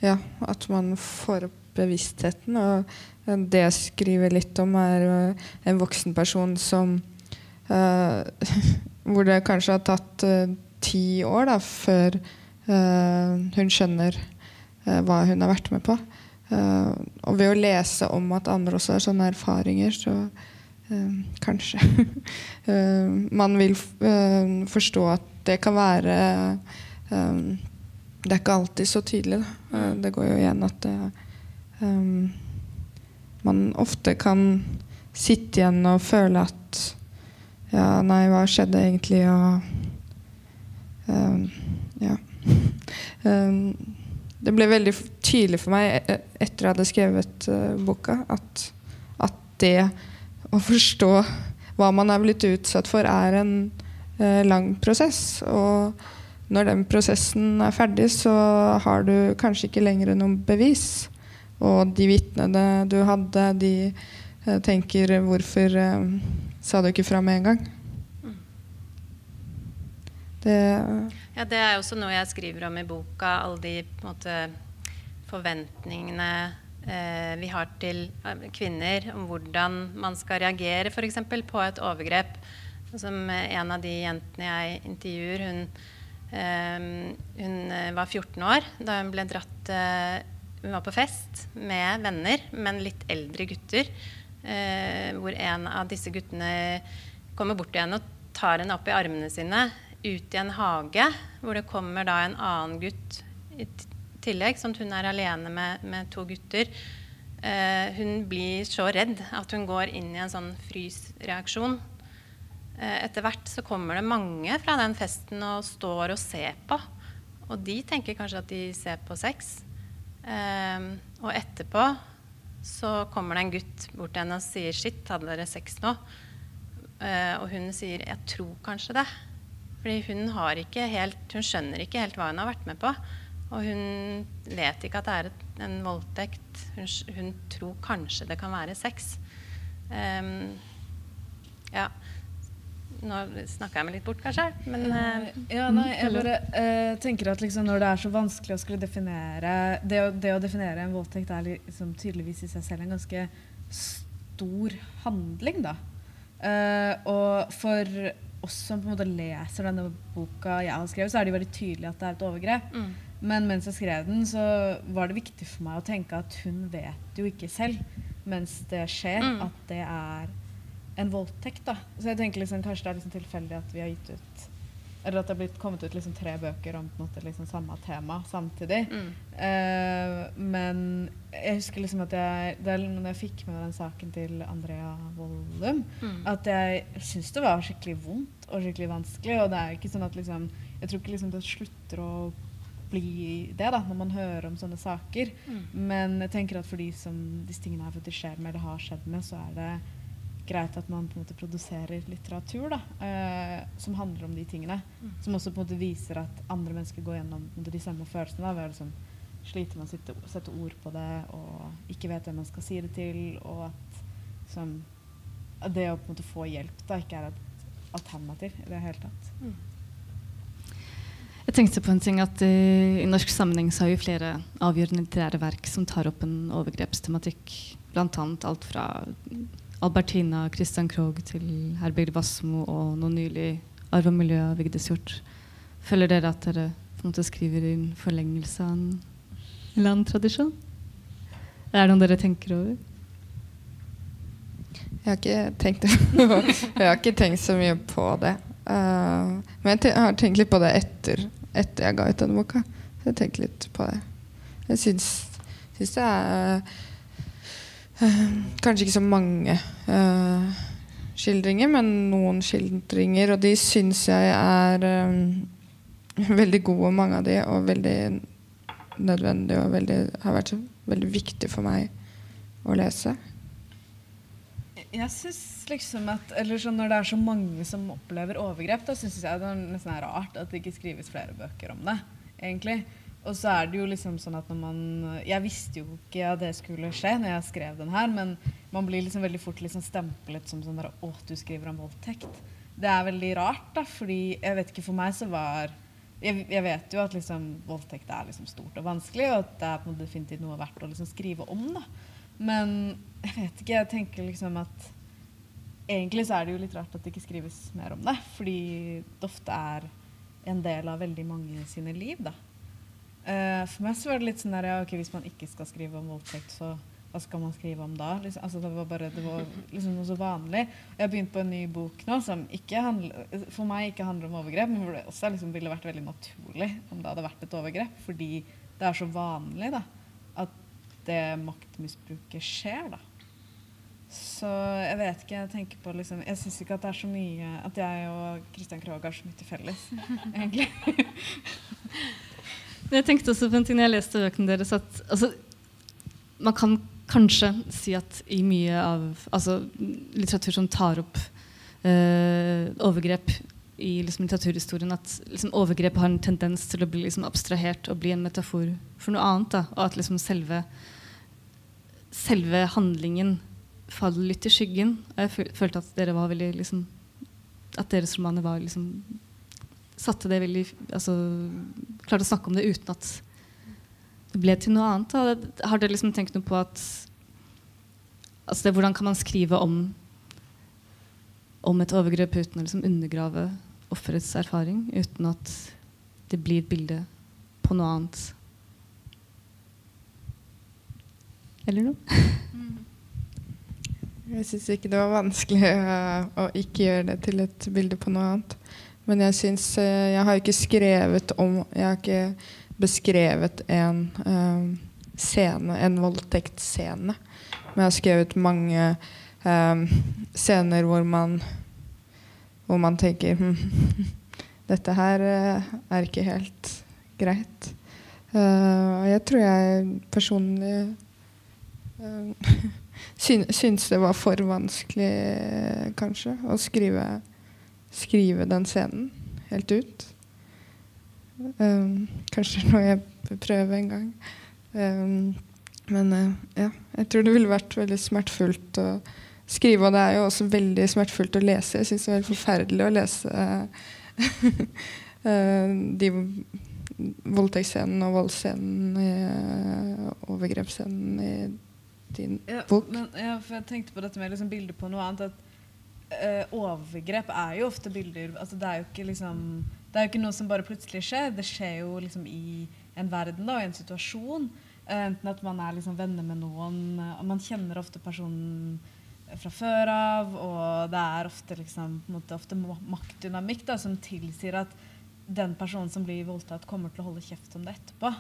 Ja, at man får opp bevisstheten. Og eh, det jeg skriver litt om, er eh, en voksen person som uh, Hvor det kanskje har tatt uh, ti år da, før uh, hun skjønner hva hun har vært med på. Og ved å lese om at andre også har sånne erfaringer, så kanskje eh, man vil eh, forstå at det kan være eh, det er ikke alltid så tydelig. Da. Eh, Det går jo igjen at det, man ofte kan sitte igjen og føle at Ja, nei, hva skjedde egentlig? Og ehm, Ja. Ehm, det ble veldig tydelig for meg e- etter jeg hadde skrevet eh, boka, at, at det å forstå hva man er blitt utsatt for, er en eh, lang prosess. Og når den prosessen er ferdig, så har du kanskje ikke lenger noen bevis. Og de vitnene du hadde, de eh, tenker 'Hvorfor eh, sa du ikke fra med en gang?' Det Ja, det er også noe jeg skriver om i boka. Alle de måte, forventningene vi har til eh, kvinner, om hvordan man skal reagere f.eks. på et overgrep. Som en av de jentene jeg intervjuer, hun, eh, hun eh, var 14 år da hun ble dratt eh, Hun var på fest med venner, men litt eldre gutter. Eh, hvor en av disse guttene kommer bort til henne og tar henne opp i armene sine ut i en hage, hvor det kommer da en annen gutt tillegg, sånn at hun er alene med, med to gutter. Eh, hun blir så redd at hun går inn i en sånn frysreaksjon. Eh, etter hvert så kommer det mange fra den festen og står og ser på. Og de tenker kanskje at de ser på sex. Eh, og etterpå så kommer det en gutt bort til henne og sier 'Shit, hadde dere sex nå?' Og hun sier 'Jeg tror kanskje det'. Fordi hun, ikke helt, hun skjønner ikke helt hva hun har vært med på. Og hun vet ikke at det er et, en voldtekt. Hun, hun, tror kanskje det kan være sex. Um, ja. Nå snakka jeg meg litt bort, kanskje. Men uh, Ja, nei, jeg bare uh, tenker at liksom når det er så vanskelig å skulle definere Det å, det å definere en voldtekt er liksom tydeligvis i seg selv en ganske stor handling, da. Uh, og for oss som på en måte leser denne boka jeg har skrevet, så er det jo veldig tydelig at det er et overgrep. mm. Men mens jeg skrev den, så var det viktig for meg å tenke at hun vet jo ikke selv mens det skjer, Mm. at det er en voldtekt. da. Så jeg tenker liksom, kanskje det er liksom tilfeldig at vi har gitt ut Eller at det har blitt kommet ut liksom tre bøker om måte liksom samme tema samtidig. Mm. Eh, men jeg husker liksom at jeg det når jeg fikk med meg den saken til Andrea Vollum, Mm. at jeg syntes det var skikkelig vondt og skikkelig vanskelig. Og det er ikke sånn at liksom Jeg tror ikke liksom det slutter å bli det da, når man hører om sånne saker. Mm. Men jeg tenker at for de som disse tingene her skjer med eller har skjedd med, så er det greit at man på en måte produserer litteratur da, eh, som handler om de tingene. Mm. Som også på en måte viser at andre mennesker går gjennom de samme følelsene. Da, ved liksom slite med å sitte, sette ord på det og ikke vet hvem man skal si det til. Og at, som, det å på en måte få hjelp da ikke er et alternativ i det hele tatt. Mm. Jeg tenkte på en ting at uh, I norsk sammenheng så har vi flere avgjørende litterære verk som tar opp en overgrepstematikk. Annet alt fra Albertina Christian Krogh til Herbjørg Wassmo og nå nylig Arv og miljø av Vigdis Hjorth. Føler dere at dere på en måte skriver i en forlengelse av en eller annen tradisjon? Er det noe dere tenker over? Jeg har ikke tenkt, jeg har ikke tenkt så mye på det. Uh, men jeg, jeg har tenkt litt på det etter, etter jeg ga ut denne boka. Så jeg tenker litt på det. Jeg syns, syns det er øh, kanskje ikke så mange øh, skildringer, men noen skildringer. Og de syns jeg er øh, veldig gode, mange av de, og veldig nødvendige og veldig, har vært veldig viktig for meg å lese. Jeg syns liksom at eller sånn Når det er så mange som opplever overgrep, da syns jeg det er nesten er rart at det ikke skrives flere bøker om det. egentlig. Og så er det jo liksom sånn at når man Jeg visste jo ikke at det skulle skje når jeg skrev den her, men man blir liksom veldig fort liksom stemplet som sånn der Å, du skriver om voldtekt. Det er veldig rart, da, fordi jeg vet ikke For meg så var jeg, jeg vet jo at liksom voldtekt er liksom stort og vanskelig, og at det er definitivt noe verdt å liksom skrive om. da. Men jeg vet ikke, jeg tenker liksom at egentlig så er det jo litt rart at det ikke skrives mer om det. Fordi det ofte er en del av veldig mange sine liv, da. Eh, for meg så var det litt sånn der, ja, ok, hvis man ikke skal skrive om voldtekt, så hva skal man skrive om da? Liksom, altså, det var bare det var liksom noe så vanlig. Jeg har begynt på en ny bok nå som ikke handler, for meg ikke handler om overgrep, men hvor det også liksom ville vært veldig naturlig om det hadde vært et overgrep. Fordi det er så vanlig da, at det maktmisbruket skjer. da. Så jeg vet ikke. Jeg tenker på liksom Jeg syns ikke at det er så mye At jeg og Christian Krogh har så mye til felles, egentlig. Jeg tenkte også på en ting jeg leste økene deres, at altså, man kan kanskje si at i mye av altså, litteratur som tar opp eh, overgrep i liksom, litteraturhistorien, at liksom, overgrep har en tendens til å bli liksom, abstrahert og bli en metafor for noe annet. Da, og at liksom, selve, selve handlingen faller litt i skyggen. Og jeg følte at dere var veldig liksom, At deres romaner var liksom satte det veldig altså, Klarte å snakke om det uten at det ble til noe annet. Da. Har dere liksom tenkt noe på at altså det, Hvordan kan man skrive om, om et overgrep uten å liksom undergrave offerets erfaring, uten at det blir et bilde på noe annet? Eller noe? Jeg syns ikke det var vanskelig uh, å ikke gjøre det til et bilde på noe annet. Men jeg syns uh, Jeg har ikke skrevet om Jeg har ikke beskrevet en uh, scene, en voldtektsscene. Men jeg har skrevet mange scener hvor man hvor man tenker hm, dette her er ikke helt greit. Uh, jeg tror jeg personlig syn, syns det var for vanskelig, kanskje, å skrive, skrive den scenen helt ut. Um, kanskje noe jeg bør prøve en gang. Um, men uh, ja, jeg tror det ville vært veldig smertefullt å skrive. Og det er jo også veldig smertefullt å lese. Jeg syns det er veldig forferdelig å lese uh, de voldtektsscenene og voldsscenen, uh, overgrepsscenen i din ja, bok. Men, ja, for jeg tenkte på dette med liksom bilder på noe annet. at uh, Overgrep er jo ofte bilder altså Det er jo ikke liksom Det er jo ikke noe som bare plutselig skjer. Det skjer jo liksom i en verden da, i en situasjon. Uh, enten at man er liksom venner med noen, uh, man kjenner ofte personen fra før av, og det er ofte, liksom, måte, ofte maktdynamikk da, som tilsier at den personen som blir voldtatt, kommer til å holde kjeft om det etterpå.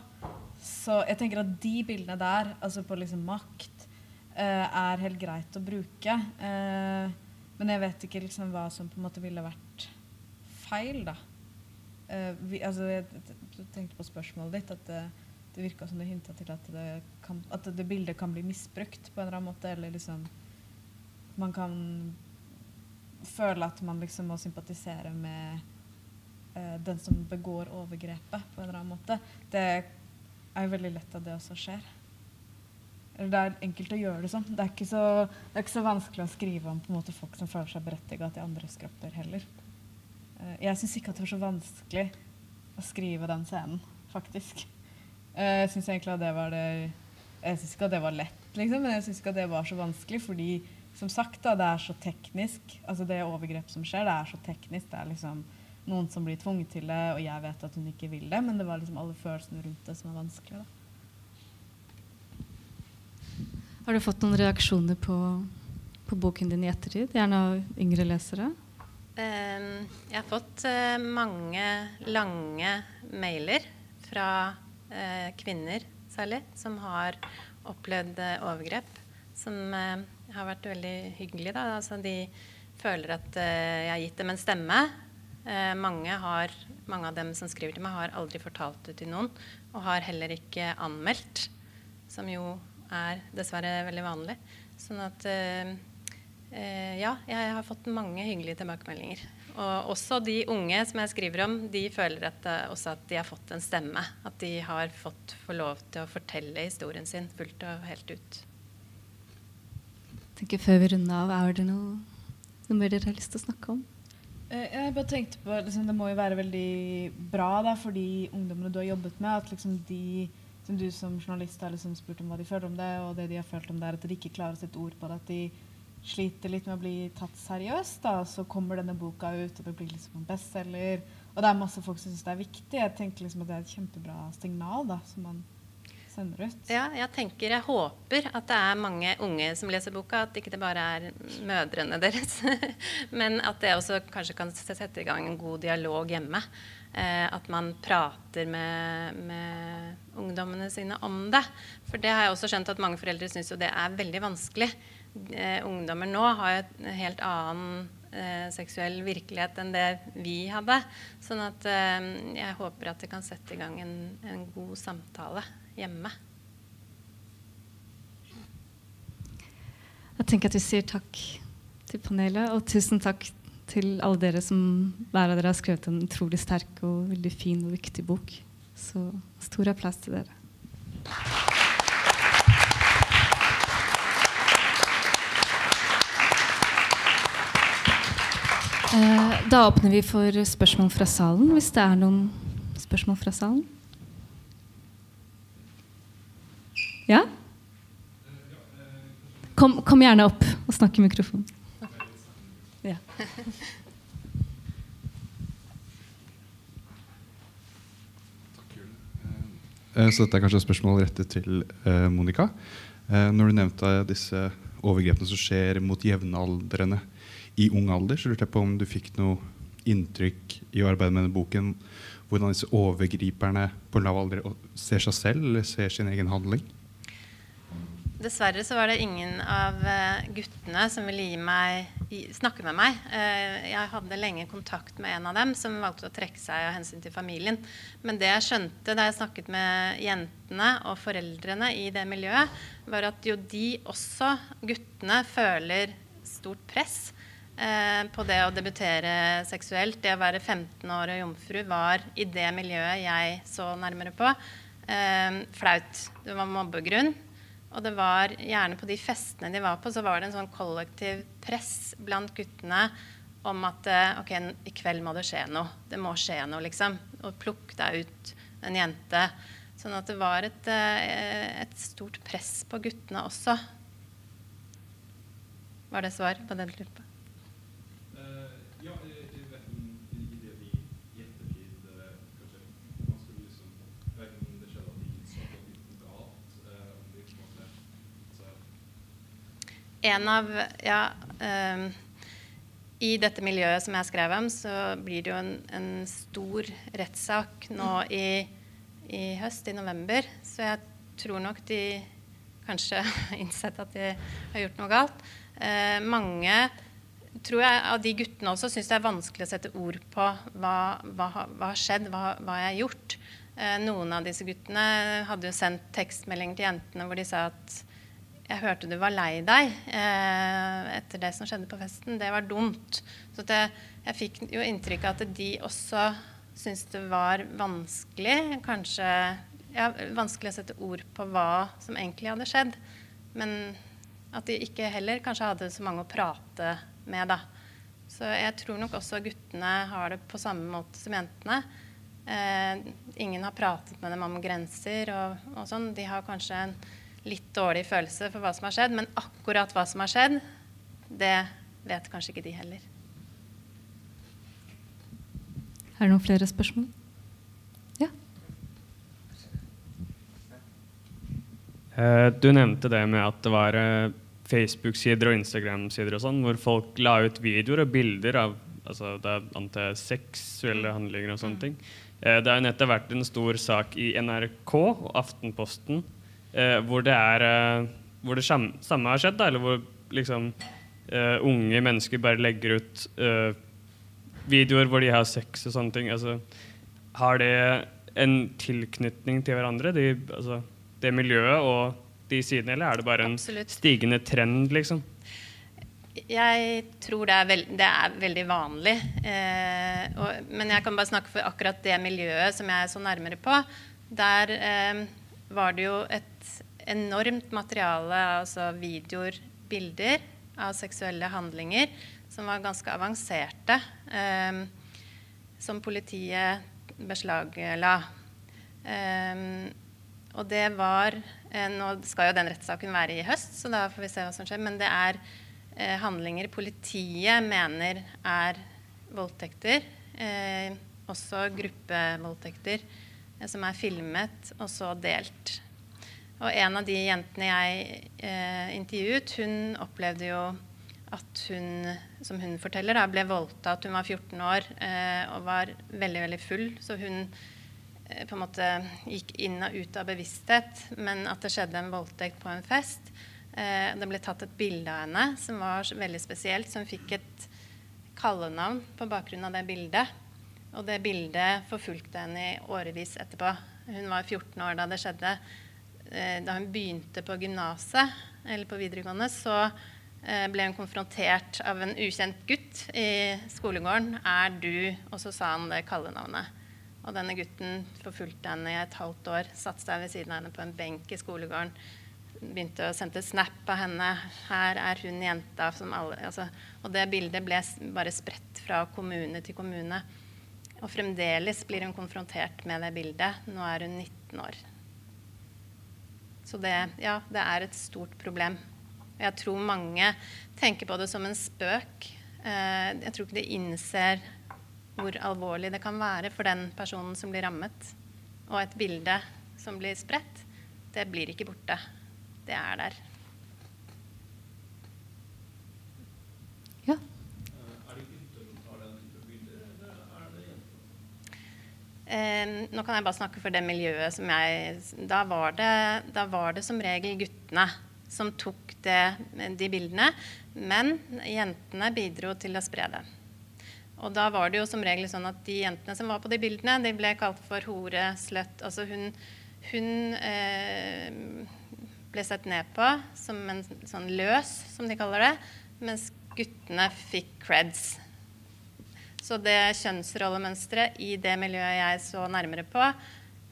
Så jeg tenker at de bildene der, altså på liksom makt, er helt greit å bruke. Uh, men jeg vet ikke liksom hva som på en måte ville vært feil, da. Uh, vi, altså, jeg, tenkte på spørsmålet ditt, at det, det virka som du hinta til at det, kan, at det bildet kan bli misbrukt på en eller annen måte. Eller liksom Man kan føle at man liksom må sympatisere med uh, den som begår overgrepet, på en eller annen måte. Det er jo veldig lett at det også skjer. Eller det er enkelt å gjøre det sånn. Det er ikke så, er ikke så vanskelig å skrive om på en måte, folk som føler seg berettiga til andres kropper heller. Uh, jeg syns ikke at det var så vanskelig å skrive den scenen, faktisk. Uh, jeg syns egentlig at det var det Jeg syns ikke at det var lett, liksom, men jeg syns ikke at det var så vanskelig, fordi som sagt, da, det er så teknisk. Altså det overgrep som skjer, det er så teknisk. Det er liksom noen som blir tvunget til det, og jeg vet at hun ikke vil det, men det var liksom alle følelsene rundt det som var vanskelig. da. Har du fått noen reaksjoner på, på boken din i ettertid? Gjerne av yngre lesere? Um, jeg har fått uh, mange lange mailer fra uh, kvinner særlig, som har opplevd uh, overgrep. Som har vært veldig hyggelig. Da. Altså, de føler at jeg har gitt dem en stemme. mange, har, mange av dem som skriver til meg, har aldri fortalt det til noen. Og har heller ikke anmeldt, som jo er dessverre veldig vanlig. Sånn at eh, eh, ja, jeg har fått mange hyggelige tilbakemeldinger. Og også de unge som jeg skriver om, de føler at, uh, også at de har fått en stemme. At de har fått få lov til å fortelle historien sin fullt og helt ut. Jeg tenker Før vi runder av, er det noe, noe mer dere har lyst til å snakke om? Jeg bare tenkte på, liksom, Det må jo være veldig bra da, for de ungdommene du har jobbet med, at liksom de som du som journalist har liksom spurt om hva de føler om det, og det de har følt om det, er at de ikke klarer å sette ord på det, at de sliter litt med å bli tatt seriøst. da, Så kommer denne boka ut, og det blir liksom en bestselger. Og det er masse folk som syns det er viktig. Jeg tenker liksom at det er et kjempebra signal da, som man sender ut. Ja, jeg tenker, jeg håper at det er mange unge som leser boka, at ikke det bare er mødrene deres. Men at det også kanskje kan sette i gang en god dialog hjemme. Eh, at man prater med, med, ungdommene sine om det. For det har jeg også skjønt at mange foreldre syns jo det er veldig vanskelig. Eh, ungdommer nå har jo en helt annen eh, seksuell virkelighet enn det vi hadde. Sånn at jeg håper at det kan sette i gang en, en god samtale hjemme. Jeg tenker at vi sier takk til panelet, og tusen takk til alle dere som hver av dere har skrevet en utrolig sterk og veldig fin og viktig bok. Så stor applaus til dere. Eh, da åpner vi for spørsmål fra salen, hvis det er noen spørsmål fra salen. Ja? Kom, kom gjerne opp og snakk i mikrofonen. Ja. Eh, Så dette er kanskje et spørsmål rettet til eh, Monica. Eh, Når du nevnte disse overgrepene som skjer mot jevnaldrende i ung alder, så lurte jeg på om du fikk noe inntrykk i å arbeide med denne boken hvordan disse overgriperne på lav alder ser seg selv eller ser sin egen handling? Dessverre så var det ingen av eh, guttene som ville gi meg, snakke med meg. Eh, Jeg hadde lenge kontakt med en av dem som valgte å trekke seg av hensyn til familien. Men det jeg skjønte da jeg snakket med jentene og foreldrene i det miljøet, var at jo de også, guttene, føler stort press eh, på det å debutere seksuelt. Det å være 15 år og jomfru var i det miljøet jeg så nærmere på, flaut. Det var mobbegrunn. Og det var gjerne på de festene de var på, så var det en sånn kollektiv press blant guttene om at eh, OK, i kveld må det skje noe. Det må skje noe, liksom. Og plukk deg ut en jente. Sånn at det var et, eh, et stort press på guttene også. Var det svar på den du lurte på? ja, jeg vet i det vi i ettertid kanskje man skulle liksom Verken det skjedde at de så at det var galt, om de på en måte så En av Ja. Um, I dette miljøet som jeg skrev om, så blir det jo en, en stor rettssak nå i, i høst, i november. Så jeg tror nok de kanskje har innsett at de har gjort noe galt. Eh, mange tror jeg av de guttene også syns det er vanskelig å sette ord på hva, hva har skjedd, hva, hva jeg har gjort. Eh, noen av disse guttene hadde jo sendt tekstmeldinger til jentene hvor de sa at jeg hørte du var lei deg eh, etter det som skjedde på festen. Det var dumt. Så jeg, jeg fikk jo inntrykk av at de også syntes det var vanskelig, kanskje ja, vanskelig å sette ord på hva som egentlig hadde skjedd. Men at de ikke heller kanskje hadde så mange å prate med, da. Så jeg tror nok også guttene har det på samme måte som jentene. Eh, ingen har pratet med dem om grenser og, og sånn. De har kanskje en litt dårlig følelse for hva som har skjedd, men akkurat hva som har skjedd, det vet kanskje ikke de heller. Er det noen flere spørsmål? Ja. Eh, Du nevnte det med at det var eh, Facebook-sider og Instagram-sider og sånn, hvor folk la ut videoer og bilder av altså, det er antiseksuelle handlinger og sånne ting. Eh, Det har jo nettopp vært en stor sak i NRK og Aftenposten eh, hvor det er eh, hvor det samme har skjedd, da, eller hvor liksom eh, unge mennesker bare legger ut eh, videoer hvor de har sex og sånne ting. Altså, har det en tilknytning til hverandre, de, altså, det miljøet og de sidene, eller er det bare en Absolutt. stigende trend, liksom? Jeg tror det er, veld, det er veldig vanlig. Eh, og, men jeg kan bare snakke for akkurat det miljøet som jeg er så nærmere på. Der eh, var det jo et enormt materiale, altså videoer, bilder av seksuelle handlinger, som var ganske avanserte, eh, som politiet beslagla. Eh, og det var eh, Nå skal jo den rettssaken være i høst, så da får vi se hva som skjer. Men det er eh, handlinger politiet mener er voldtekter. Eh, også gruppevoldtekter som er filmet og så delt. Og en av de jentene jeg eh, intervjuet, hun opplevde jo at hun, som hun forteller, da, ble voldtatt. Hun var 14 år eh, og var veldig, veldig full. Så hun eh, på en måte gikk inn og ut av bevissthet. Men at det skjedde en voldtekt på en fest. Eh, det ble tatt et bilde av henne som var veldig spesielt. Så hun fikk et kallenavn på bakgrunn av det bildet. Og det bildet forfulgte henne i årevis etterpå. Hun var 14 år da det skjedde. Eh, Da hun begynte på gymnaset, eller på videregående, så eh, ble hun konfrontert av en ukjent gutt i skolegården. 'Er du?' Og så sa han det kallenavnet. Og denne gutten forfulgte henne i et halvt år. Satte seg ved siden av henne på en benk i skolegården. Begynte å sende snap av henne. 'Her er hun jenta som alle' altså, Og det bildet ble bare spredt fra kommune til kommune. Og fremdeles blir hun konfrontert med det bildet. Nå er hun 19 år. Så det, ja, det er et stort problem. Jeg tror mange tenker på det som en spøk. Eh, jeg tror ikke de innser hvor alvorlig det kan være for den personen som blir rammet. Og et bilde som blir spredt, det blir ikke borte. Det er der. Ja. Eh, nå kan jeg bare snakke for det miljøet som jeg Da var det, da var det som regel guttene som tok det, de bildene. Men jentene bidro til å spre det. Og da var det jo som regel sånn at de jentene som var på de bildene, de ble kalt for hore, sløtt Altså hun, hun eh, ble sett ned på som en sånn løs, som de kaller det, mens guttene fikk creds. Så det kjønnsrollemønsteret i det miljøet jeg så nærmere på,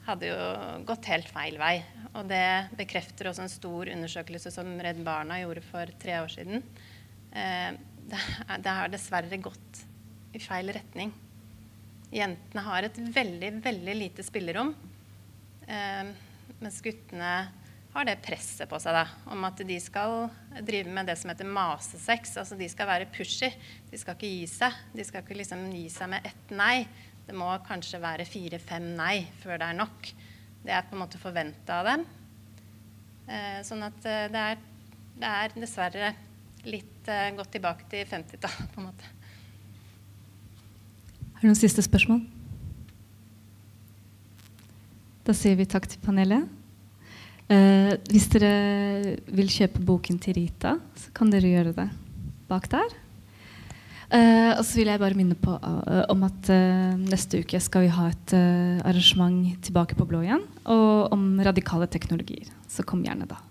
hadde jo gått helt feil vei. Og det bekrefter også en stor undersøkelse som Redd Barna gjorde for tre år siden. Eh, det, har dessverre gått i feil retning. Jentene har et veldig, veldig lite spillerom. Eh, mens guttene har det presset på seg da, om at de skal drive med det som heter masesex. Altså de skal være pushy. De skal ikke gi seg. De skal ikke liksom gi seg med ett nei. Det må kanskje være fire-fem nei før det er nok. Det er på en måte forventa av dem. Eh, sånn at eh, det, er, det, er, dessverre litt eh, gått tilbake til 50-tallet, på en måte. Har du noen siste spørsmål? Da sier vi takk til panelet. Eh, hvis dere vil kjøpe boken til Rita, så kan dere gjøre det bak der. Eh, og så vil jeg bare minne på, uh, om at uh, neste uke skal vi ha et uh, arrangement tilbake på blå igjen, og om radikale teknologier. Så kom gjerne da.